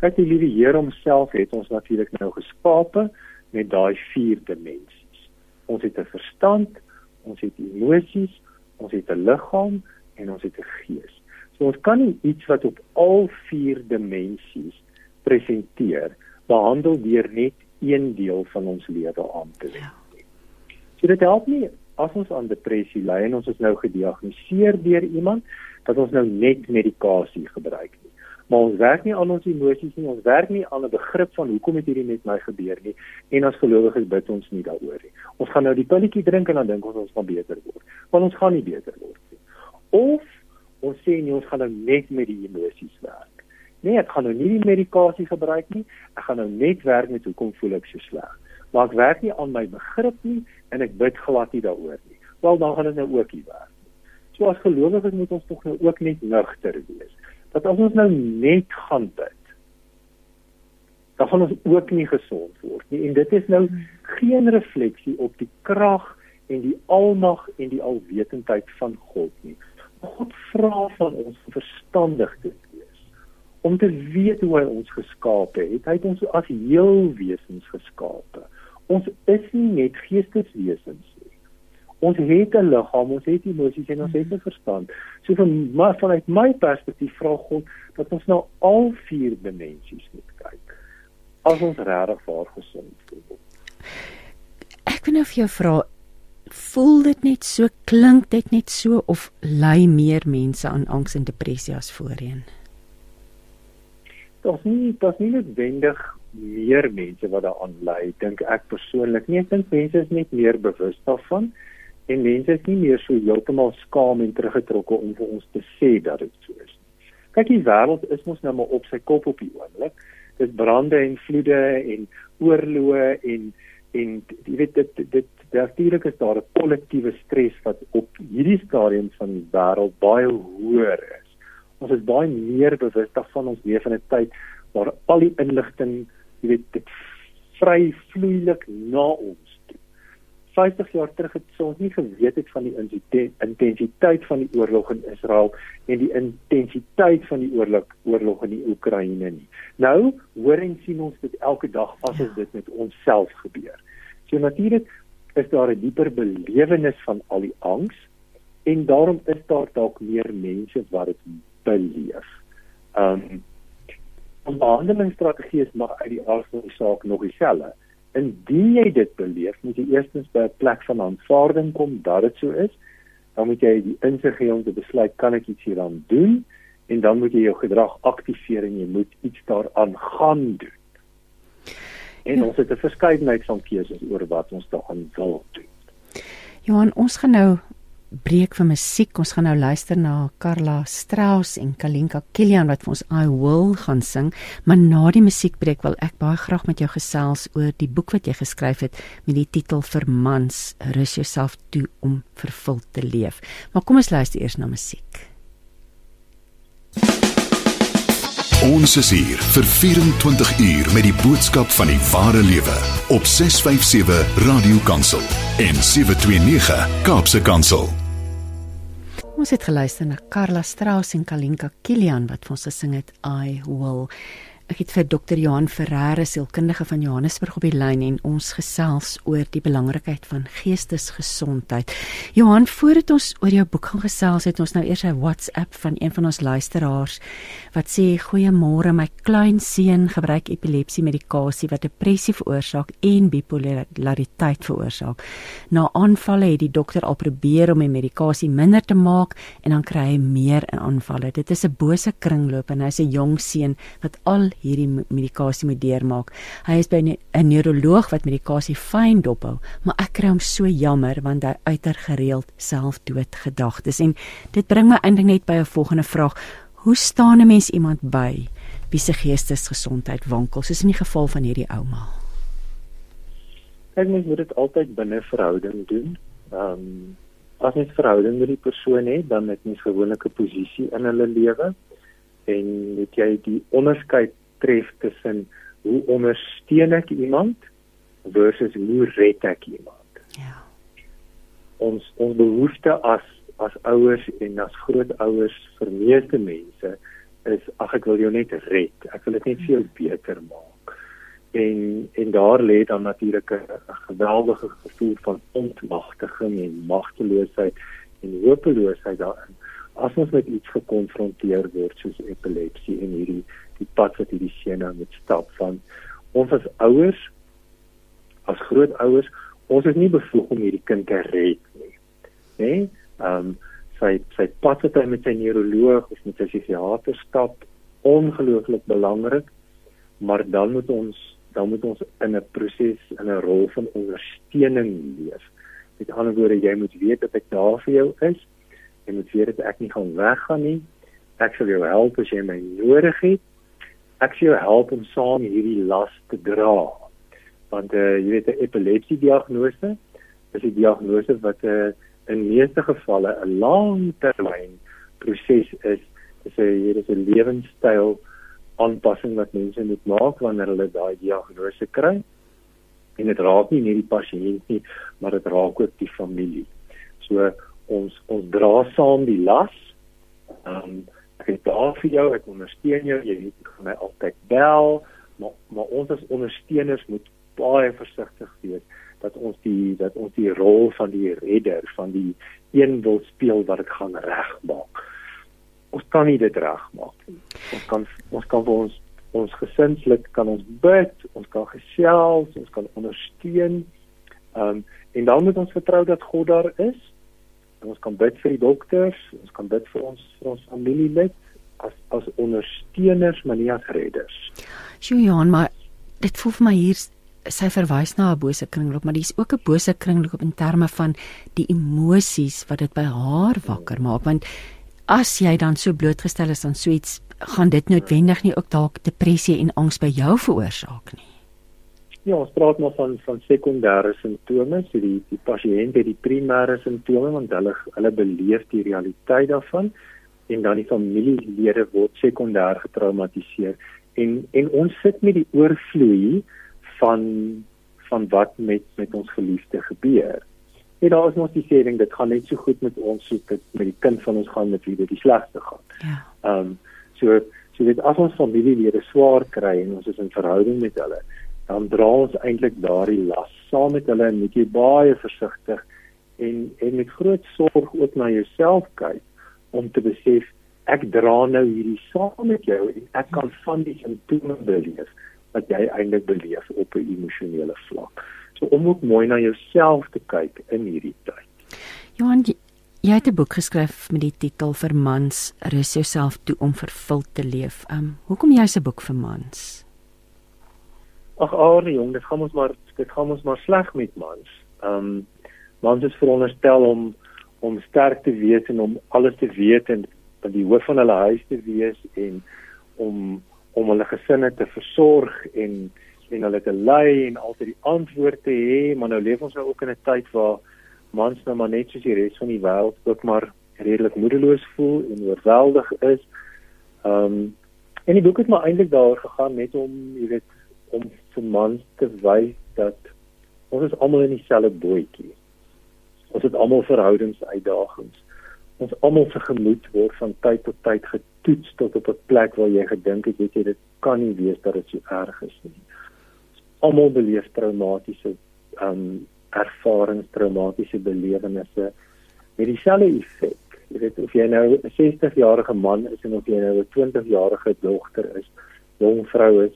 Kyk die liewe Here homself het ons natuurlik nou geskape met daai vier dimensies. Ons het 'n verstand ons het emosies ons het 'n liggaam en ons het 'n gees. So ons kan nie iets wat op al vier dimensies presenteer behandel deur net een deel van ons lewe aan te lê. So dit help nie as ons aan depressie ly en ons is nou gediagnoseer deur iemand dat ons nou net medikasie gebruik nie. Maar ons werk nie aan ons emosies nie, ons werk nie aan 'n begrip van hoekom het hierdie met my gebeur nie en as gelowiges bid ons nie daaroor nie. Ons gaan nou die pilletjie drink en dan dink ons ons gaan beter word want ons gaan nie beter word nie. Of ons sê nie ons gaan nou net met die emosies werk. Nee, ek gaan nou nie die medikasie gebruik nie. Ek gaan nou net werk met hoekom voel ek so sleg. Maar ek werk nie aan my begrip nie en ek bid glad nie daaroor nie. Wel dan gaan dit nou ook nie werk nie. So as gelowiges moet ons tog nou ook net nugter wees. Dat as ons nou net gaan bid dan gaan ons ook nie gesond word nie en dit is nou geen refleksie op die krag en die almag en die alwetendheid van God nie. God vra van ons verstandig te wees, om te weet hoe hy ons geskaap het. Hy het ons as heel wesens geskaap. Ons is nie net geesteswesens nie. Ons het 'n liggaam, ons het emosies en ons het 'n verstand. So van maar vanuit my perspektief vra God dat ons nou al vier dimensies moet kyk. As ons regtig waar gesond voel. Ek wil nou vir jou vra voel dit net so klink dit net so of ly meer mense aan angs en depressie as voorheen Daar's nie daar's nie noodwendig meer mense wat daaraan ly dink ek persoonlik nie. Ek dink mense is net meer bewus daarvan en mense is nie meer so heeltemal skaam en teruggetrokke om vir ons te sê dat dit so is kyk die wêreld is mos nou maar op sy kop op die oomblik. Dis brande en vloede en oorloë en en jy weet dit dit natuurlik is daar 'n kollektiewe stres wat op hierdie stadium van die wêreld baie hoër is. Ons is baie meer bewus daarvan ons leef in 'n tyd waar al die inligting, jy weet, dit vry vloeilik na ons. 50 jaar terug het ons nie geweet het van die intensiteit van die oorlog in Israel en die intensiteit van die oorlog oorlog in die Oekraïne nie. Nou hoor en sien ons dit elke dag as ja. dit met onsself gebeur. So natuurlik is daar 'n dieper belewenis van al die angs en daarom is daar dalk meer mense wat dit beleef. Um ons behandelingsstrategie is maar uit die aard van die saak nog dieselfde. Indien jy dit beleef, moet jy eerstens by 'n plek van aanvaarding kom dat dit so is. Dan moet jy die insig hê om te besluit kan ek iets hieraan doen en dan moet jy jou gedrag aktiveer en jy moet iets daaraan gaan doen. En ja. ons het 'n verskeidenheid van keuses oor wat ons daaraan wil doen. Johan, ons gaan nou breek vir musiek. Ons gaan nou luister na Carla Strauss en Kalinka Kilian wat vir ons I Will gaan sing, maar na die musiekbreek wil ek baie graag met jou gesels oor die boek wat jy geskryf het met die titel Vir mans, rus jouself toe om vervuld te leef. Maar kom ons luister eers na musiek. Ons is hier vir 24 uur met die boodskap van die ware lewe op 657 Radio Kansel en 729 Kaapse Kansel. Ons het geluister na Carla Strauss en Kalinka Kilian wat vir ons gesing het I Will. Ek het vir Dr. Johan Ferreira, sielkundige van Johannesburg op die lyn en ons gesels oor die belangrikheid van geestesgesondheid. Johan, voordat ons oor jou boek gaan gesels, het ons nou eers 'n WhatsApp van een van ons luisteraars wat sê: "Goeiemôre, my klein seun gebruik epilepsie medikasie wat depressie veroorsaak en bipolariteit veroorsaak. Na aanvalle het die dokter al probeer om die medikasie minder te maak en dan kry hy meer aanvalle. Dit is 'n bose kringloop en hy's 'n jong seun wat al hierdie medikasie moet deurmaak. Hy is by 'n neuroloog wat medikasie fyn dophou, maar ek kry hom so jammer want hy uiter gereeld selfdoodgedagtes en dit bring my eintlik net by 'n volgende vraag. Hoe staan 'n mens iemand by wie se geestesgesondheid wankel soos in die geval van hierdie ouma? Ek moet dit altyd binne verhouding doen. Ehm um, as jy 'n verhouding met die persoon het, dan het gewoonlik 'n posisie in hulle lewe en moet jy die onderskeid tref tussen hoe ondersteun ek iemand versus hoe red ek iemand. Ja. Ons ons behoefte as as ouers en as grootouers vir meeste mense is ag ek wil jou net red. Ek wil dit net vir jou beter maak. En en daar lê dan natuurlik 'n geweldige gevoel van ontmagtiging en magteloosheid en hopeloosheid daarin as ons met iets gekonfronteer word soos epilepsie en hierdie die pad wat hierdie seun nou moet stap van. Ons as ouers as grootouers ons is nie bevoeg om hierdie kind te red nie nê ehm um, sy sy pad wat hy met sy neuroloog of met sy psigiater stap ongelooflik belangrik maar dan moet ons dan moet ons in 'n proses in 'n rol van ondersteuning leef met ander woorde jy moet weet dat ek daar vir jou is jy moet weet dat ek nie gaan weggaan nie. Ek sal jou help as jy my nodig het ek sê jou help om saam hierdie las te dra. Want uh, jy weet 'n epilepsie diagnose is 'n diagnose wat 'n uh, eh, in meeste gevalle 'n lang termyn proses is. Dit is 'n hier is 'n lewenstyl aanpassing wat mense moet maak wanneer hulle daai diagnose kry. En dit raak nie net die pasiënt nie, maar dit raak ook die familie. So ons ons dra saam die las. Ehm um, ek is daar vir jou, ek ondersteun jou, jy weet ek gaan my altyd bel, maar maar ons as ondersteuners moet baie versigtig wees dat ons die dat ons die rol van die redder van die een wil speel wat dit gaan regmaak. Ons kan nie dit regmaak nie. Ons kan ons kan vir ons ons gesinslik kan ons bid, ons kan gesels, ons kan ondersteun. Ehm um, en dan moet ons vertrou dat God daar is ons kan bid vir die dokters, ons kan bid vir ons vir ons familielid as as ondersteuners, maar nie as redders. Julian, maar dit voel vir my hier sy verwys na 'n bose kringloop, maar dis ook 'n bose kringloop in terme van die emosies wat dit by haar wakker maak, want as jy dan so blootgestel is aan so iets, gaan dit noodwendig nie ook dalk depressie en angs by jou veroorsaak nie. Ja, ons praat maar van van sekondêre simptome, so die die pasiënt het die primêre simptome want hulle hulle beleef die realiteit daarvan en dan die familielede word sekondêr getraumatiseer en en ons sit met die oorvloei van van wat met met ons geliefde gebeur. En daar is mos die sê ding dit gaan net so goed met ons soos dit met die kind van ons gaan met wie dit die slegste gaan. Ja. Ehm um, so so dit as ons familielede swaar kry en ons is in verhouding met hulle dan dra ons eintlik daardie las saam met hulle en moet jy baie versigtig en en met groot sorg ook na jouself kyk om te besef ek dra nou hierdie saam met jou en ek kan van die simptome beleef wat jy eintlik beleef op 'n emosionele vlak. So om ook mooi na jouself te kyk in hierdie tyd. Johan, jy het 'n boek geskryf met die titel vir mans rus jouself toe om vervuld te leef. Um hoekom jy se boek vir mans? Ag Arie jong, dit gaan ons maar dit gaan ons maar sleg met mans. Ehm um, mans is veronderstel om om sterk te wees en om alles te weet en van die hoof van hulle huis te wees en om om hulle gesinne te versorg en en hulle te lei en altyd die antwoord te hê, maar nou leef ons nou ook in 'n tyd waar mans nou maar net soos die res van die wêreld ook maar redelik moedeloos voel en oorweldig is. Ehm um, en die boek het maar eintlik daaroor gegaan net om, jy weet, om vir mans te wys dat ons is almal in dieselfde bootjie. Ons het almal verhoudingsuitdagings. Ons almal se gemoed word van tyd tot tyd getoets tot op 'n plek waar jy gedink het jy dit kan nie wees dat dit so erg is nie. Almal beleef traumatiese um ervarings, traumatiese belewennisse met dieselfde effek. Weet of jy nou 'n 60 jarige man is en of jy nou 'n 20 jarige dogter is, jong vrou is,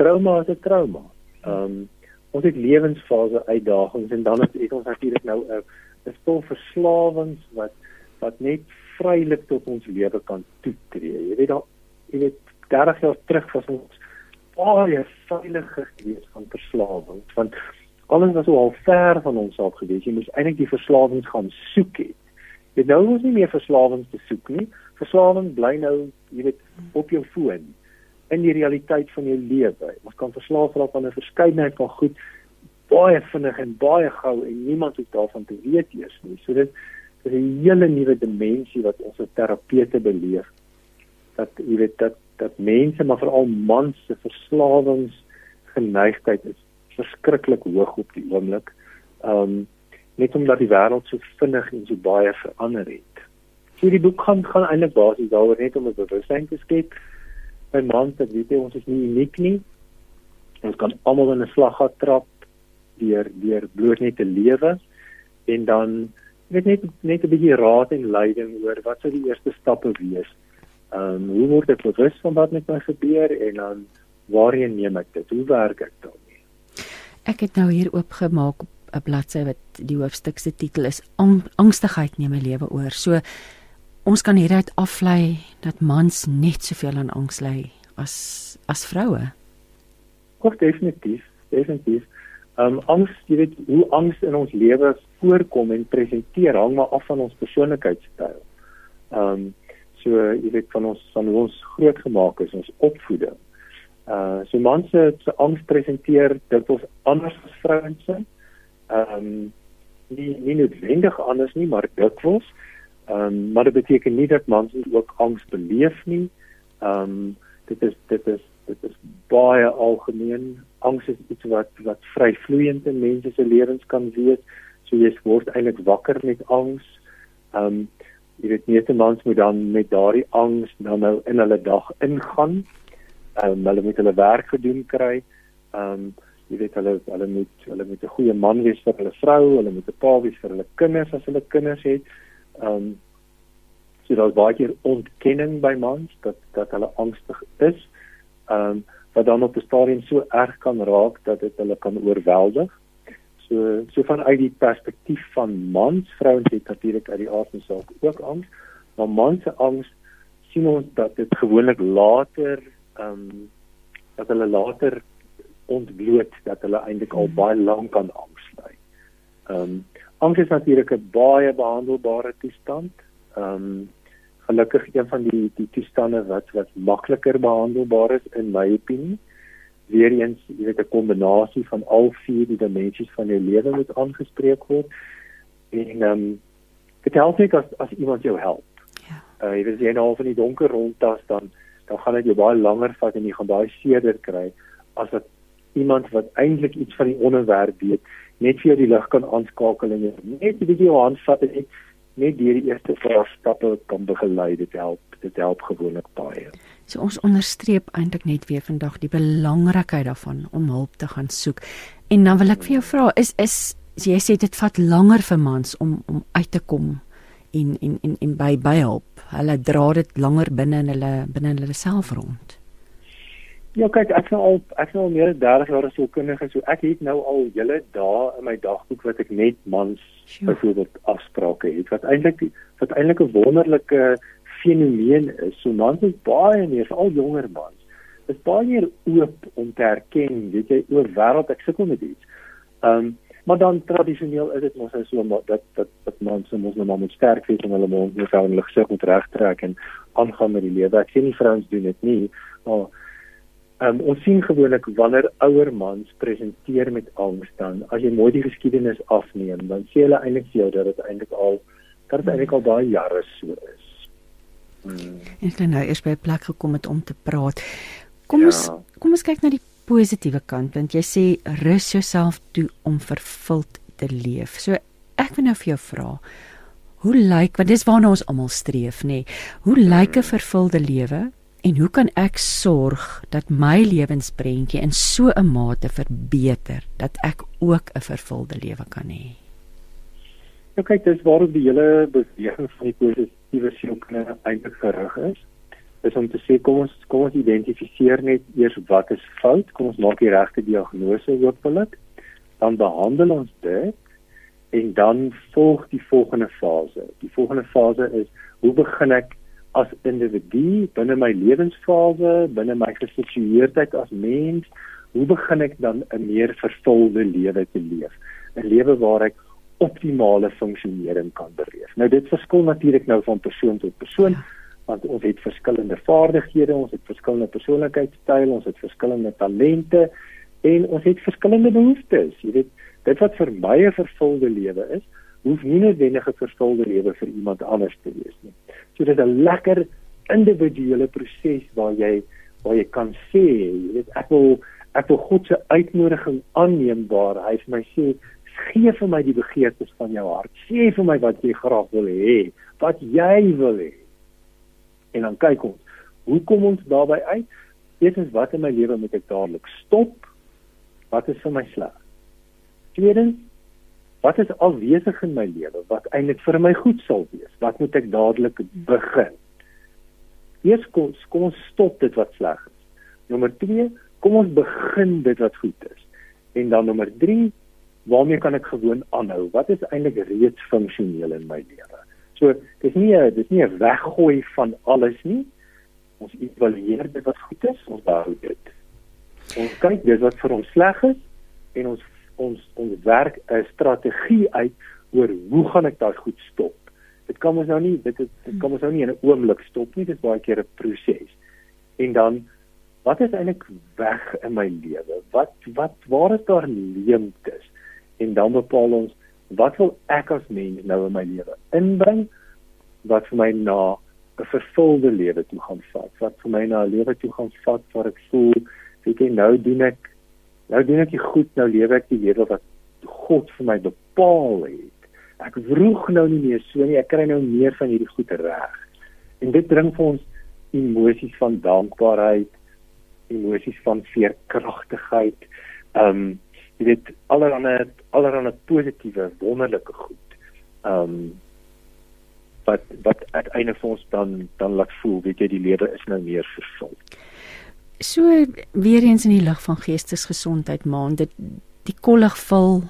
trauma is 'n trauma. Um ons het lewensfase uitdagings en dan het ons natuurlik nou 'n 'n stel verslawings wat wat net vrylik tot ons lewe kan toetree. Jy weet dan jy weet 30 jaar terug was ons baie veiliger gewees van verslawings want alles was so al ver van ons af gewees. Jy moes eintlik die verslawings gaan soek het. Jy nou hoef nie meer verslawings te soek nie. Verslawing bly nou, jy weet, op jou foon in die realiteit van jou lewe. Ons kan verslaaf raak aan 'n verskeidenheid van goed baie vinnig en baie gou en niemand hoef daarvan te weet eers nie. So dit is 'n hele nuwe dimensie wat ons as terapeute beleef. Dat jy weet dat dat mense maar veral mans se verslawingsgeneigtheid is verskriklik hoog op die oomblik. Um net omdat die wêreld so vinnig en so baie verander het. So die boek gaan gaan eintlik basies daaroor net om 'n bewustheid te skep by mans dat weet jy ons is nie uniek nie. Ons kan almal in 'n slaggat trap deur deur bloot net te lewe en dan weet net net 'n bietjie raad en leiding oor wat sou die eerste stappe wees. Ehm um, hoe word ek bewus van wat met my gebeur en dan waarheen neem ek dit? Hoe werk ek daarmee? Ek het nou hier oopgemaak op 'n bladsy wat die hoofstuk se titel is Angstigheid neem my lewe oor. So ons kan hieruit aflei dat mans net soveel aan angs ly as as vroue. Of definitief, definitief. Ehm um, angs, jy weet hoe angs in ons lewe voorkom en presenteer hang maar af van ons persoonlikheidstyl. Ehm um, so jy weet van ons van hoe ons grootgemaak is, ons opvoeding. Uh so mans se angs presenteer dit ons anders as vrouens se. Ehm um, nie nie noodwendig anders nie, maar dikwels. Ehm um, maar dit beteken nie dat mans nie ook angs beleef nie. Ehm um, dit is dit is dit is baie algemeen. Angs is iets wat wat vryvloeiend in mense se lewens kan wees. So jy word eintlik wakker met angs. Ehm um, jy weet nie te mans moet dan met daardie angs dan nou in hulle dag ingaan. Ehm um, hulle moet hulle werk gedoen kry. Ehm um, jy weet hulle hulle moet hulle moet 'n goeie man wees vir hulle vrou, hulle moet 'n pa wees vir hulle kinders as hulle kinders het. Ehm um, so daar's baie keer ontkenning by mans dat dat hulle angstig is. Ehm um, wat dan op 'n stadium so erg kan raak dat dit hulle kan oorweldig. So so vanuit die perspektief van mans, vrouens het natuurlik uit die aard van saak ook angs, maar mans se angs sien ons dat dit gewoonlik later ehm um, dat hulle later ontbloot dat hulle eintlik al baie lank aan angs ly. Ehm um, Angs is natuurlik 'n baie behandelbare toestand. Ehm um, gelukkig een van die die toestande wat wat makliker behandelbaar is in my opinie. Weereens, jy weet 'n kombinasie van al vier die dimensies van jou lewe moet aangespreek word. En ehm um, dit help net as as iemand jou help. Ja. Uh jy weet as jy nou van die donker rondtas dan dan gaan dit jou baie langer vat en jy gaan baie seerder kry as wat iemand wat eintlik iets van die onderwerp weet net vir jou die lig kan aanskakel en net 'n bietjie jou hand vat en net net deur die eerste paar stappe kan begelei dit help dit help gewoonlik baie. So ons onderstreep eintlik net weer vandag die belangrikheid daarvan om hulp te gaan soek. En dan wil ek vir jou vra is is jy sê dit vat langer vir mans om om uit te kom en en en en by by hulp. Hulle dra dit langer binne in hulle binne in hulle self rond. Ja, kyk, ek nou al ek nou al meer as 30 jaar as sielkundige, so ek het nou al julle dae in my dagboek wat ek net mans sure. byvoorbeeld afsprake het wat eintlik wat eintlik 'n wonderlike fenomeen is. So mans is baie meer, al jonger mans, is baie meer oop om te erken, weet jy, oor wêreld ek sukkel met iets. Ehm um, Maar dan tradisioneel is dit mos so maar dat dat dat mans mos nou maar moet sterk wees en hulle moet moet hou en hulle gesig moet regtrek en aangaan met die lewe. Ek sê nie vrouens doen dit nie, maar Um, ons sien gewoonlik wanneer ouer mans presenteer met angs dan as jy mooi die geskiedenis afneem dan sê hulle eintlik vir jou dat dit eintlik al dat dit eintlik al baie jare so is. Hmm. Ek het nou eers by 'n plek gekom het om te praat. Kom ons ja. kom ons kyk na die positiewe kant want jy sê rus jouself toe om vervuld te leef. So ek wil nou vir jou vra Hoe lyk want dis waarna ons almal streef nê? Nee. Hoe lyk 'n vervulde lewe En hoe kan ek sorg dat my lewensprentjie in so 'n mate verbeter dat ek ook 'n vervulde lewe kan hê? Nou kyk, dis waarop die hele beweging van die positiewe sielkunde eintlik gerig is. Dis om te sê kom ons kom ons identifiseer net eers wat is fout, kom ons maak die regte diagnose hopelik, dan behandel ons dit en dan volg die volgende fase. Die volgende fase is hoe begin ek as individu binne my lewensfase, binne my gesitueerdheid as mens, hoe begin ek dan 'n meer vervulde lewe te leef? 'n Lewe waar ek optimale funksionering kan beleef. Nou dit verskil natuurlik nou van persoon tot persoon want ons het verskillende vaardighede, ons het verskillende persoonlikheidstyle, ons het verskillende talente en ons het verskillende behoeftes. Jy weet, dit wat vir my 'n vervulde lewe is, hoef nie noodwendig 'n vervulde lewe vir iemand anders te wees nie. So dit is 'n lekker individuele proses waar jy waar jy kan sê, jy weet ek wil ek wil God se uitnodiging aanneem waar hy vir my sê gee vir my die begeertes van jou hart. Sê vir my wat jy graag wil hê, wat jy wil hê. En dan kyk ons, hoe kom ons daarby uit? Eerstens, wat in my lewe moet ek dadelik stop? Wat is vir my sleg? Tweedens, wat is alwesig in my lewe wat eintlik vir my goed sal wees? Wat moet ek dadelik begin? Eers kom, kom ons stop dit wat sleg is. Nommer 2, kom ons begin dit wat goed is. En dan nommer 3, waarmee kan ek gewoon aanhou? Wat is eintlik reeds funksioneel in my lewe? So, dis nie dis nie weggooi van alles nie. Ons evalueer dit wat goed is, ons behou dit. Ons kyk dis wat vir ons sleg is en ons ons ons werk 'n strategie uit oor hoe gaan ek daai goed stop. Dit kan ons nou nie dit is dit kan ons nou nie in 'n oomblik stop nie, dit is baie keer 'n proses. En dan wat is eintlik weg in my lewe? Wat wat waar is daar leemtes? En dan bepaal ons wat wil ek as mens nou in my lewe inbring wat vir my na 'n vervulde lewe toe gaan vat. Wat vir my na 'n lewe toe gaan vat waar ek voel, weet jy, nou doen ek Nou doen ek goed, nou lewe ek die lewe wat God vir my bepaal het. Ek vroeg nou nie meer so nie, ek kry nou meer van hierdie goed reg. En dit bring vir ons emosies van dankbaarheid, emosies van veerkragtigheid. Ehm um, jy weet allerlei allerlei positiewe wonderlike goed. Ehm um, wat wat uiteindelik vir ons dan dan laat voel, weet jy die lewe is nou meer vervul. So weer eens in die lig van geestesgesondheid maand dit die kollig val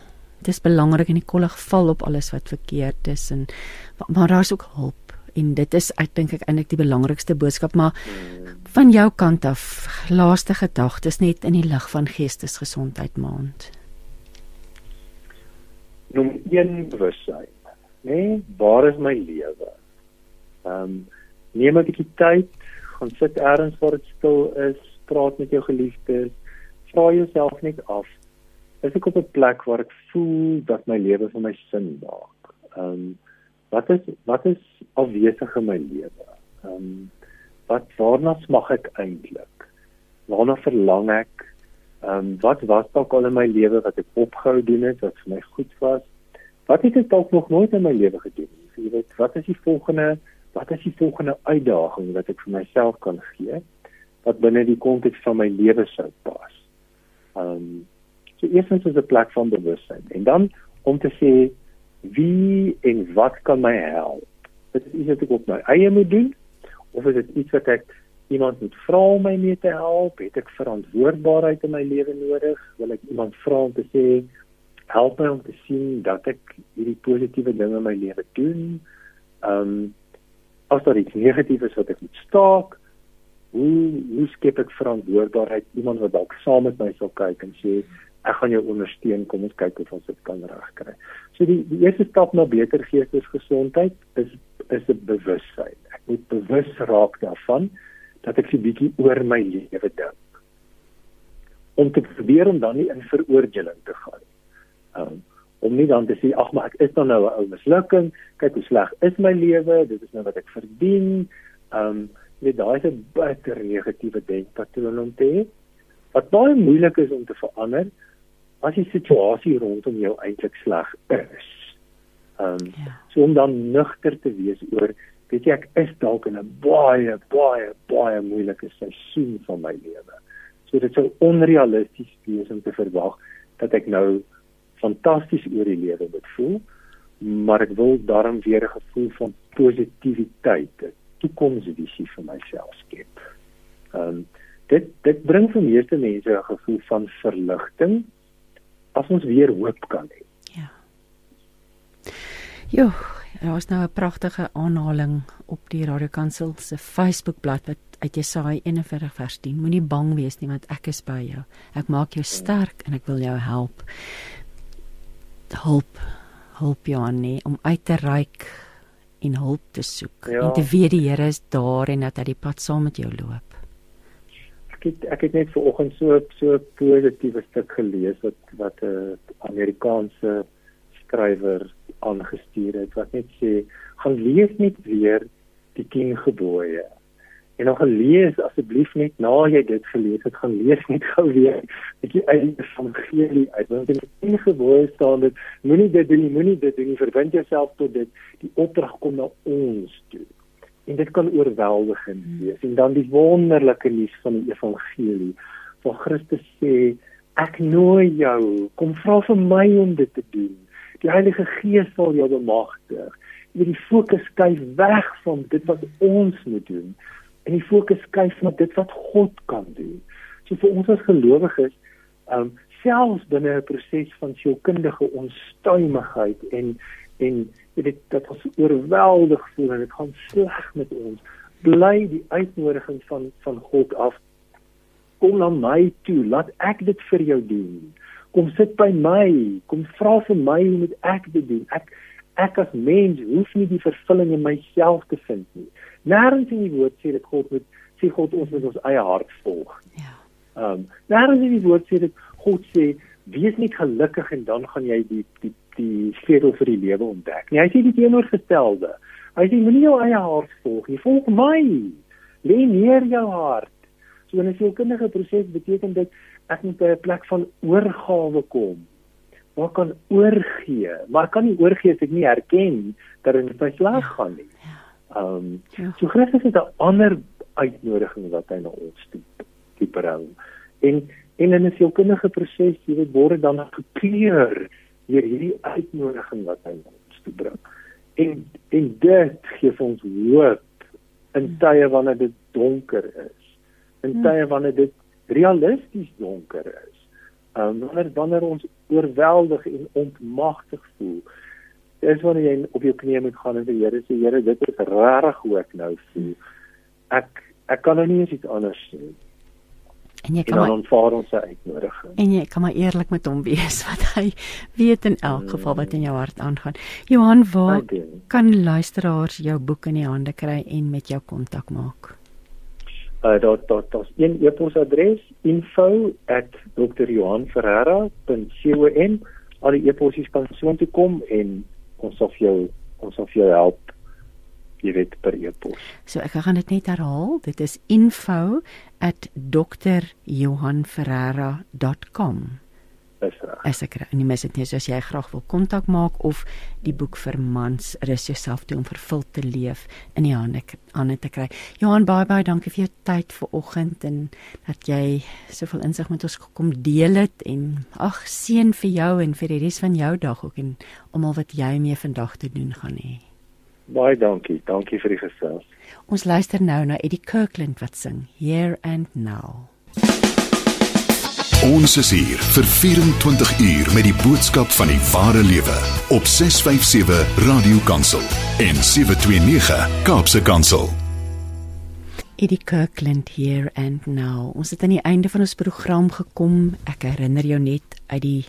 dis belangrik en die kollig val op alles wat verkeerd is en maar daar's ook hulp en dit is ek dink ek eintlik die belangrikste boodskap maar van jou kant af laaste gedagtes net in die lig van geestesgesondheid maand Nom een bewussyn nê nee, waar is my lewe? Ehm um, neem 'n bietjie tyd gaan sit elders waar dit stil is praat met jou geliefdes, vra jouself net af: Is ek op 'n plek waar ek voel dat my lewe vir my sin maak? Ehm um, wat is wat is afwesig in my lewe? Ehm um, wat waarna smag ek eintlik? Waarna verlang ek? Ehm um, wat was dalk al in my lewe wat ek opgehou doen het wat vir my goed was? Wat het ek dalk nog nooit in my lewe gedoen? Jy weet, wat is die volgende wat is die volgende uitdaging wat ek vir myself kan gee? Wat binne die konteks van my lewe sou pas. Um so eerstens is 'n plek van bewustheid en dan om te sê wie en wat kan my help? Dit is iets wat ek op my eie moet doen of is dit iets wat ek iemand moet vra om my mee te help? Het ek verantwoordbaarheid in my lewe nodig? Wil ek iemand vra om te sê help my om te sien dat ek hierdie positiewe dinge in my lewe doen? Um as daar iets negatief is wat ek moet staak, hoe hoe skep ek verantwoordbaarheid iemand wat dalk saam met my sal kyk en sê ek gaan jou ondersteun, kom ons kyk of ons dit kan regkry. So die die eerste stap na beter geestesgesondheid is is 'n bewussyn. Ek moet bewus raak daarvan dat ek 'n bietjie oor my lewe dink. Om te probeer om dan nie in veroordeling te gaan. Um, om nie dan te sê ag maar ek is dan nou 'n ou mislukking, kyk hoe sleg is my lewe, dit is nou wat ek verdien. Ehm um, weet daai is 'n baie negatiewe denkpatroon om te hê. Wat baie moeilik is om te verander as die situasie rondom jou eintlik sleg is. Ehm um, ja. so om dan nugter te wees oor weet jy ek is dalk in 'n baie baie baie moeilike seisoen van my lewe. So dit sou onrealisties wees om te verwag dat ek nou fantasties oor die lewe moet voel, maar ek wil daarom weer 'n gevoel van positiwiteit, 'n toekomsvisie vir myself skep. Ehm um, dit dit bring vir meeste mense 'n gevoel van verligting as ons weer hoop kan hê. Ja. Jo, daar was nou 'n pragtige aanhaling op die Radiokansel se Facebookblad wat uit Jesaja 41 vers 10 moenie bang wees nie want ek is by jou. Ek maak jou sterk en ek wil jou help hulp hulp Johan nie om uit te reik en hulp te soek ja. en te weet die Here is daar en dat hy die pad saam met jou loop. Ek het ek het net vanoggend so so positiewe stuk gelees wat wat 'n uh, Amerikaanse skrywer aangestuur het wat net sê gaan lees net weer die 10 gebooie en dan gelees asseblief net na jy dit gelees het gaan lees net gou weer. Bietjie uit die evangelie uit want in die gebooie staan dit moenie dit doen nie moenie dit doen nie verbind jouself tot dit. Die opdrag kom na ons toe. En dit kan oorweldigend wees. En dan die wonderlike nuus van die evangelie waar Christus sê ek nooi jou kom vra vir my om dit te doen. Die Heilige Gees sal jou bemagtig. Jy die fokus skuif weg van dit wat ons moet doen en die fokus skuif na dit wat God kan doen. So vir ons as gelowiges, ehm um, selfs binne 'n proses van sielkundige onstuimigheid en en dit dat ons oorweldig voel en dit gaan sleg met ons, bly die uitnodiging van van God af kom na my toe, laat ek dit vir jou doen. Kom sit by my, kom vra vir my hoe moet ek dit doen? Ek ek as mens hoef nie die vervulling in myself te vind nie. Nêrens in die woord sê dit God moet sê God ons moet ons eie hart volg. Ja. Ehm um, nêrens in die woord sê dit God sê wees net gelukkig en dan gaan jy die die die sleutel vir die lewe ontdek. Nee, hy sê die teenoorgestelde. Hy sê moenie jou eie hart volg nie, volg my. Lê neer jou hart. So in 'n sielkundige proses beteken dit ek moet by 'n plek van oorgawe kom maar kan oorgee, maar kan nie oorgee as ek nie erken dat dit my sleg gaan nie. Ehm um, ja. so Christus het 'n ander uitnodiging wat hy na ons toe toe bring. En en in 'n sielkundige proses, jy weet, word dan gekleur deur hierdie uitnodiging wat hy na ons toe bring. En en dit gee ons hoop in hmm. tye wanneer dit donker is. In hmm. tye wanneer dit realisties donker is. Ehm um, wanneer wanneer ons oorweldig en ontmagtig voel. Dis wanneer jy op jou knieë moet gaan en sê Here, sê Here, dit is regtig hoe ek nou voel. Ek ek kan nou nie iets anders sê. En jy kan en dan aanvaar ons uitnodiging. En jy kan maar eerlik met hom wees wat hy weet in elk geval wat in jou hart aangaan. Johan, waar kan luisteraars jou boek in die hande kry en met jou kontak maak? uh daar daar daar's een e-posadres info@drjohanferreira.com al die e-posies kan so toe kom en ons sal vir jou ons sal vir jou help jy weet per e-pos. So ek gaan dit net herhaal. Dit is info@drjohanferreira.com is reg. Is ek reg? En jy mis dit nie as jy graag wil kontak maak of die boek vir mans rus jouself toe om vervul te leef in die hande aan te kry. Johan baie baie dankie vir jou tyd vanoggend en dat jy soveel insig met ons gekom deel het en ag seën vir jou en vir die res van jou dag ook en almal wat jy mee vandag te doen gaan hê. Baie dankie. Dankie vir die gesels. Ons luister nou na Eddie Kirkland wat sing Here and Now. Ons is hier vir 24 uur met die boodskap van die ware lewe op 657 Radio Kansel en 729 Kaapse Kansel. Eddie Kirkland hier and now. Ons het aan die einde van ons program gekom. Ek herinner jou net uit die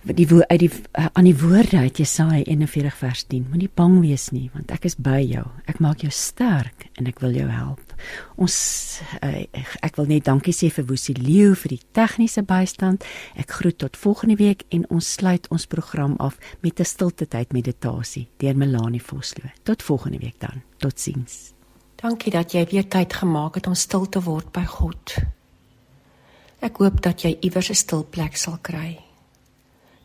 die uit die aan die woorde uit Jesaja 41 vers 10. Moenie bang wees nie, want ek is by jou. Ek maak jou sterk en ek wil jou help. Ons uh, ek wil net dankie sê vir Woesie Leo vir die tegniese bystand. Ek groet tot volgende week en ons sluit ons program af met 'n stilte tyd meditasie deur Melanie Vosloo. Tot volgende week dan. Totsiens. Dankie dat jy weer tyd gemaak het om stil te word by God. Ek hoop dat jy iewers 'n stil plek sal kry.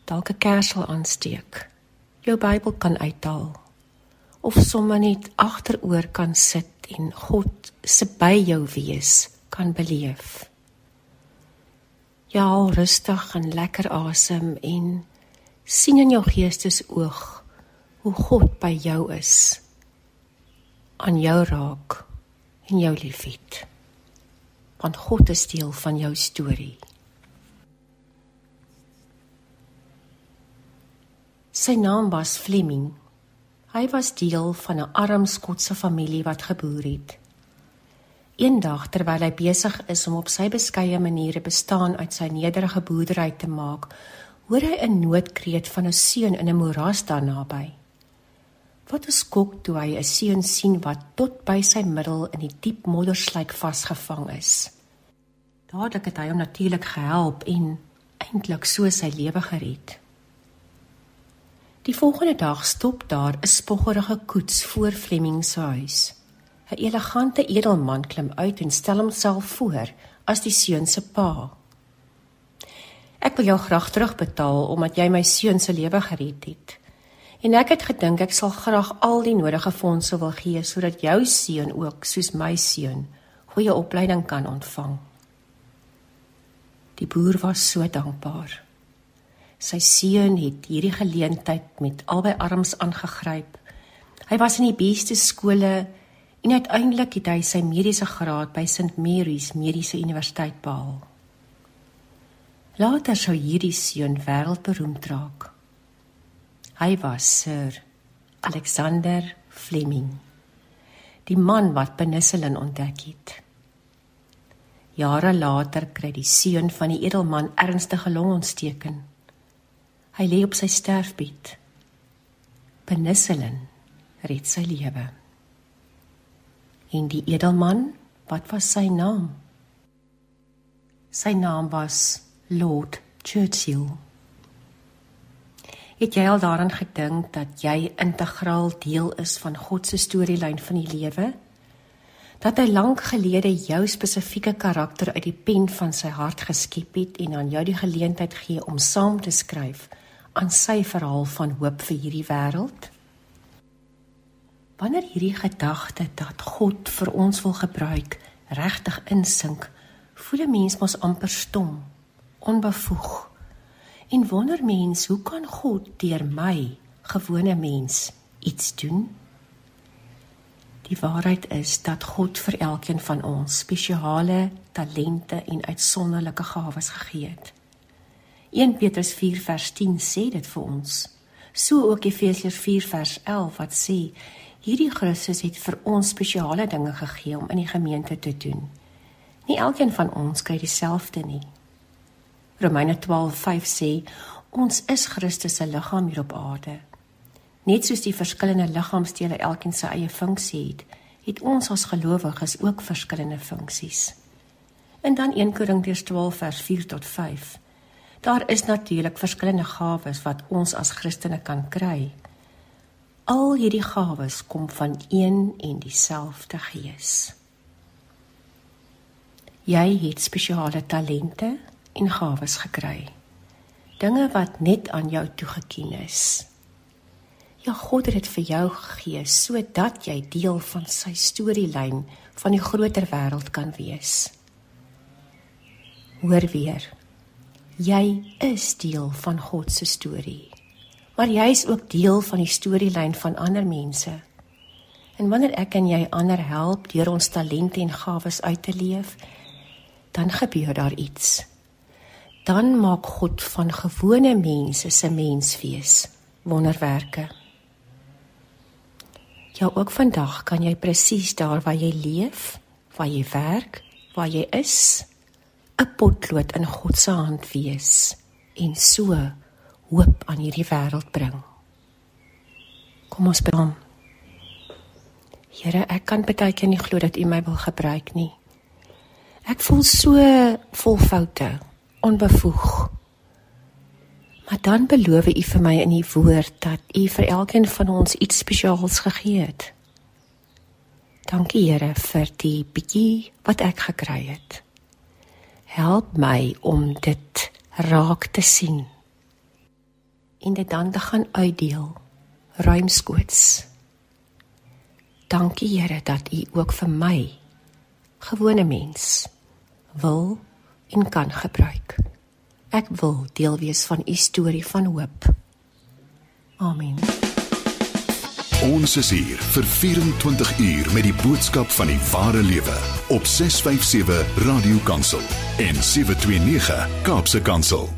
Dalk 'n kers sal aansteek. Jou Bybel kan uithaal of sommer net agteroor kan sit en God se by jou wees kan beleef. Ja, rustig en lekker asem en sien in jou geestesoog hoe God by jou is aan jou raak en jou liefhet. Want God is deel van jou storie. Sy naam was Fleming. Hy was deel van 'n arm Skotse familie wat geboer het. Eendag terwyl hy besig is om op sy beskeie maniere bestaan uit sy nederige boerdery te maak, hoor hy 'n noodkreet van 'n seun in 'n moeras daar naby. Wat 'n skok toe hy 'n seun sien wat tot by sy middel in die diep moddersluik vasgevang is. Dadelik het hy hom natuurlik gehelp en eintlik so sy lewe gered. Die volgende dag stop daar 'n spoggerige koets voor Fleming se huis. 'n Elegante edelman klim uit en stel homself voor as die seun se pa. Ek wil jou graag terugbetaal omdat jy my seun se lewe gered het. En ek het gedink ek sal graag al die nodige fondse wil gee sodat jou seun ook soos my seun goeie opleiding kan ontvang. Die boer was so dankbaar. Sy seun het hierdie geleentheid met albei arms aangegryp. Hy was in die beste skole en uiteindelik het hy sy mediese graad by St Mary's Mediese Universiteit behaal. Later sou hierdie seun wêreldberoemd raak. Hy was Sir Alexander Fleming. Die man wat penicillin ontdek het. Jare later kry die seun van die edelman ernstige longontsteking. Hy lê op sy sterfbed. Penicillin red sy lewe. En die edelman, wat was sy naam? Sy naam was Lord Churchill. Het jy al daaraan gedink dat jy integraal deel is van God se storielyn van die lewe? Dat hy lank gelede jou spesifieke karakter uit die pen van sy hart geskep het en aan jou die geleentheid gee om saam te skryf aan sy verhaal van hoop vir hierdie wêreld? Wanneer hierdie gedagte dat God vir ons wil gebruik regtig insink, voel 'n mens mos amper stom, onbevoeg En wonder mens, hoe kan God deur my, gewone mens, iets doen? Die waarheid is dat God vir elkeen van ons spesiale talente en uitsonderlike gawes gegee het. 1 Petrus 4 vers 10 sê dit vir ons. So ook Efesiërs 4 vers 11 wat sê hierdie Christus het vir ons spesiale dinge gegee om in die gemeente te doen. Nie elkeen van ons kry dieselfde nie. Romeine 12:5 sê ons is Christus se liggaam hier op aarde. Net soos die verskillende liggaamsdele elkeen sy eie funksie het, het ons as gelowiges ook verskillende funksies. En dan 1 Korintiërs 12 vers 4 tot 5. Daar is natuurlik verskillende gawes wat ons as Christene kan kry. Al hierdie gawes kom van een en dieselfde Gees. Jy het spesiale talente en gawes gekry. Dinge wat net aan jou toegeken is. Ja, God het dit vir jou gegee sodat jy deel van sy storielyn van die groter wêreld kan wees. Hoor weer. Jy is deel van God se storie. Maar jy is ook deel van die storielyn van ander mense. En wanneer ek en jy ander help deur ons talente en gawes uit te leef, dan gebeur daar iets dan maak God van gewone mense se menswees wonderwerke. Ja, ook vandag kan jy presies daar waar jy leef, waar jy werk, waar jy is, 'n potlood in God se hand wees en so hoop aan hierdie wêreld bring. Kom ons bid. Here, ek kan baie keer nie glo dat U my wil gebruik nie. Ek voel so vol foute, onbevoeg. Maar dan beloof U vir my in U woord dat U vir elkeen van ons iets spesiaals gegee het. Dankie Here vir die bietjie wat ek gekry het. Help my om dit raak te sien en dit dan te gaan uitdeel ruimskoots. Dankie Here dat U ook vir my gewone mens wil en kan gebruik. Ek wil deel wees van U storie van hoop. Amen. Ons is hier vir 24 uur met die boodskap van die ware lewe op 657 Radio Kansel en 729 Kaapse Kansel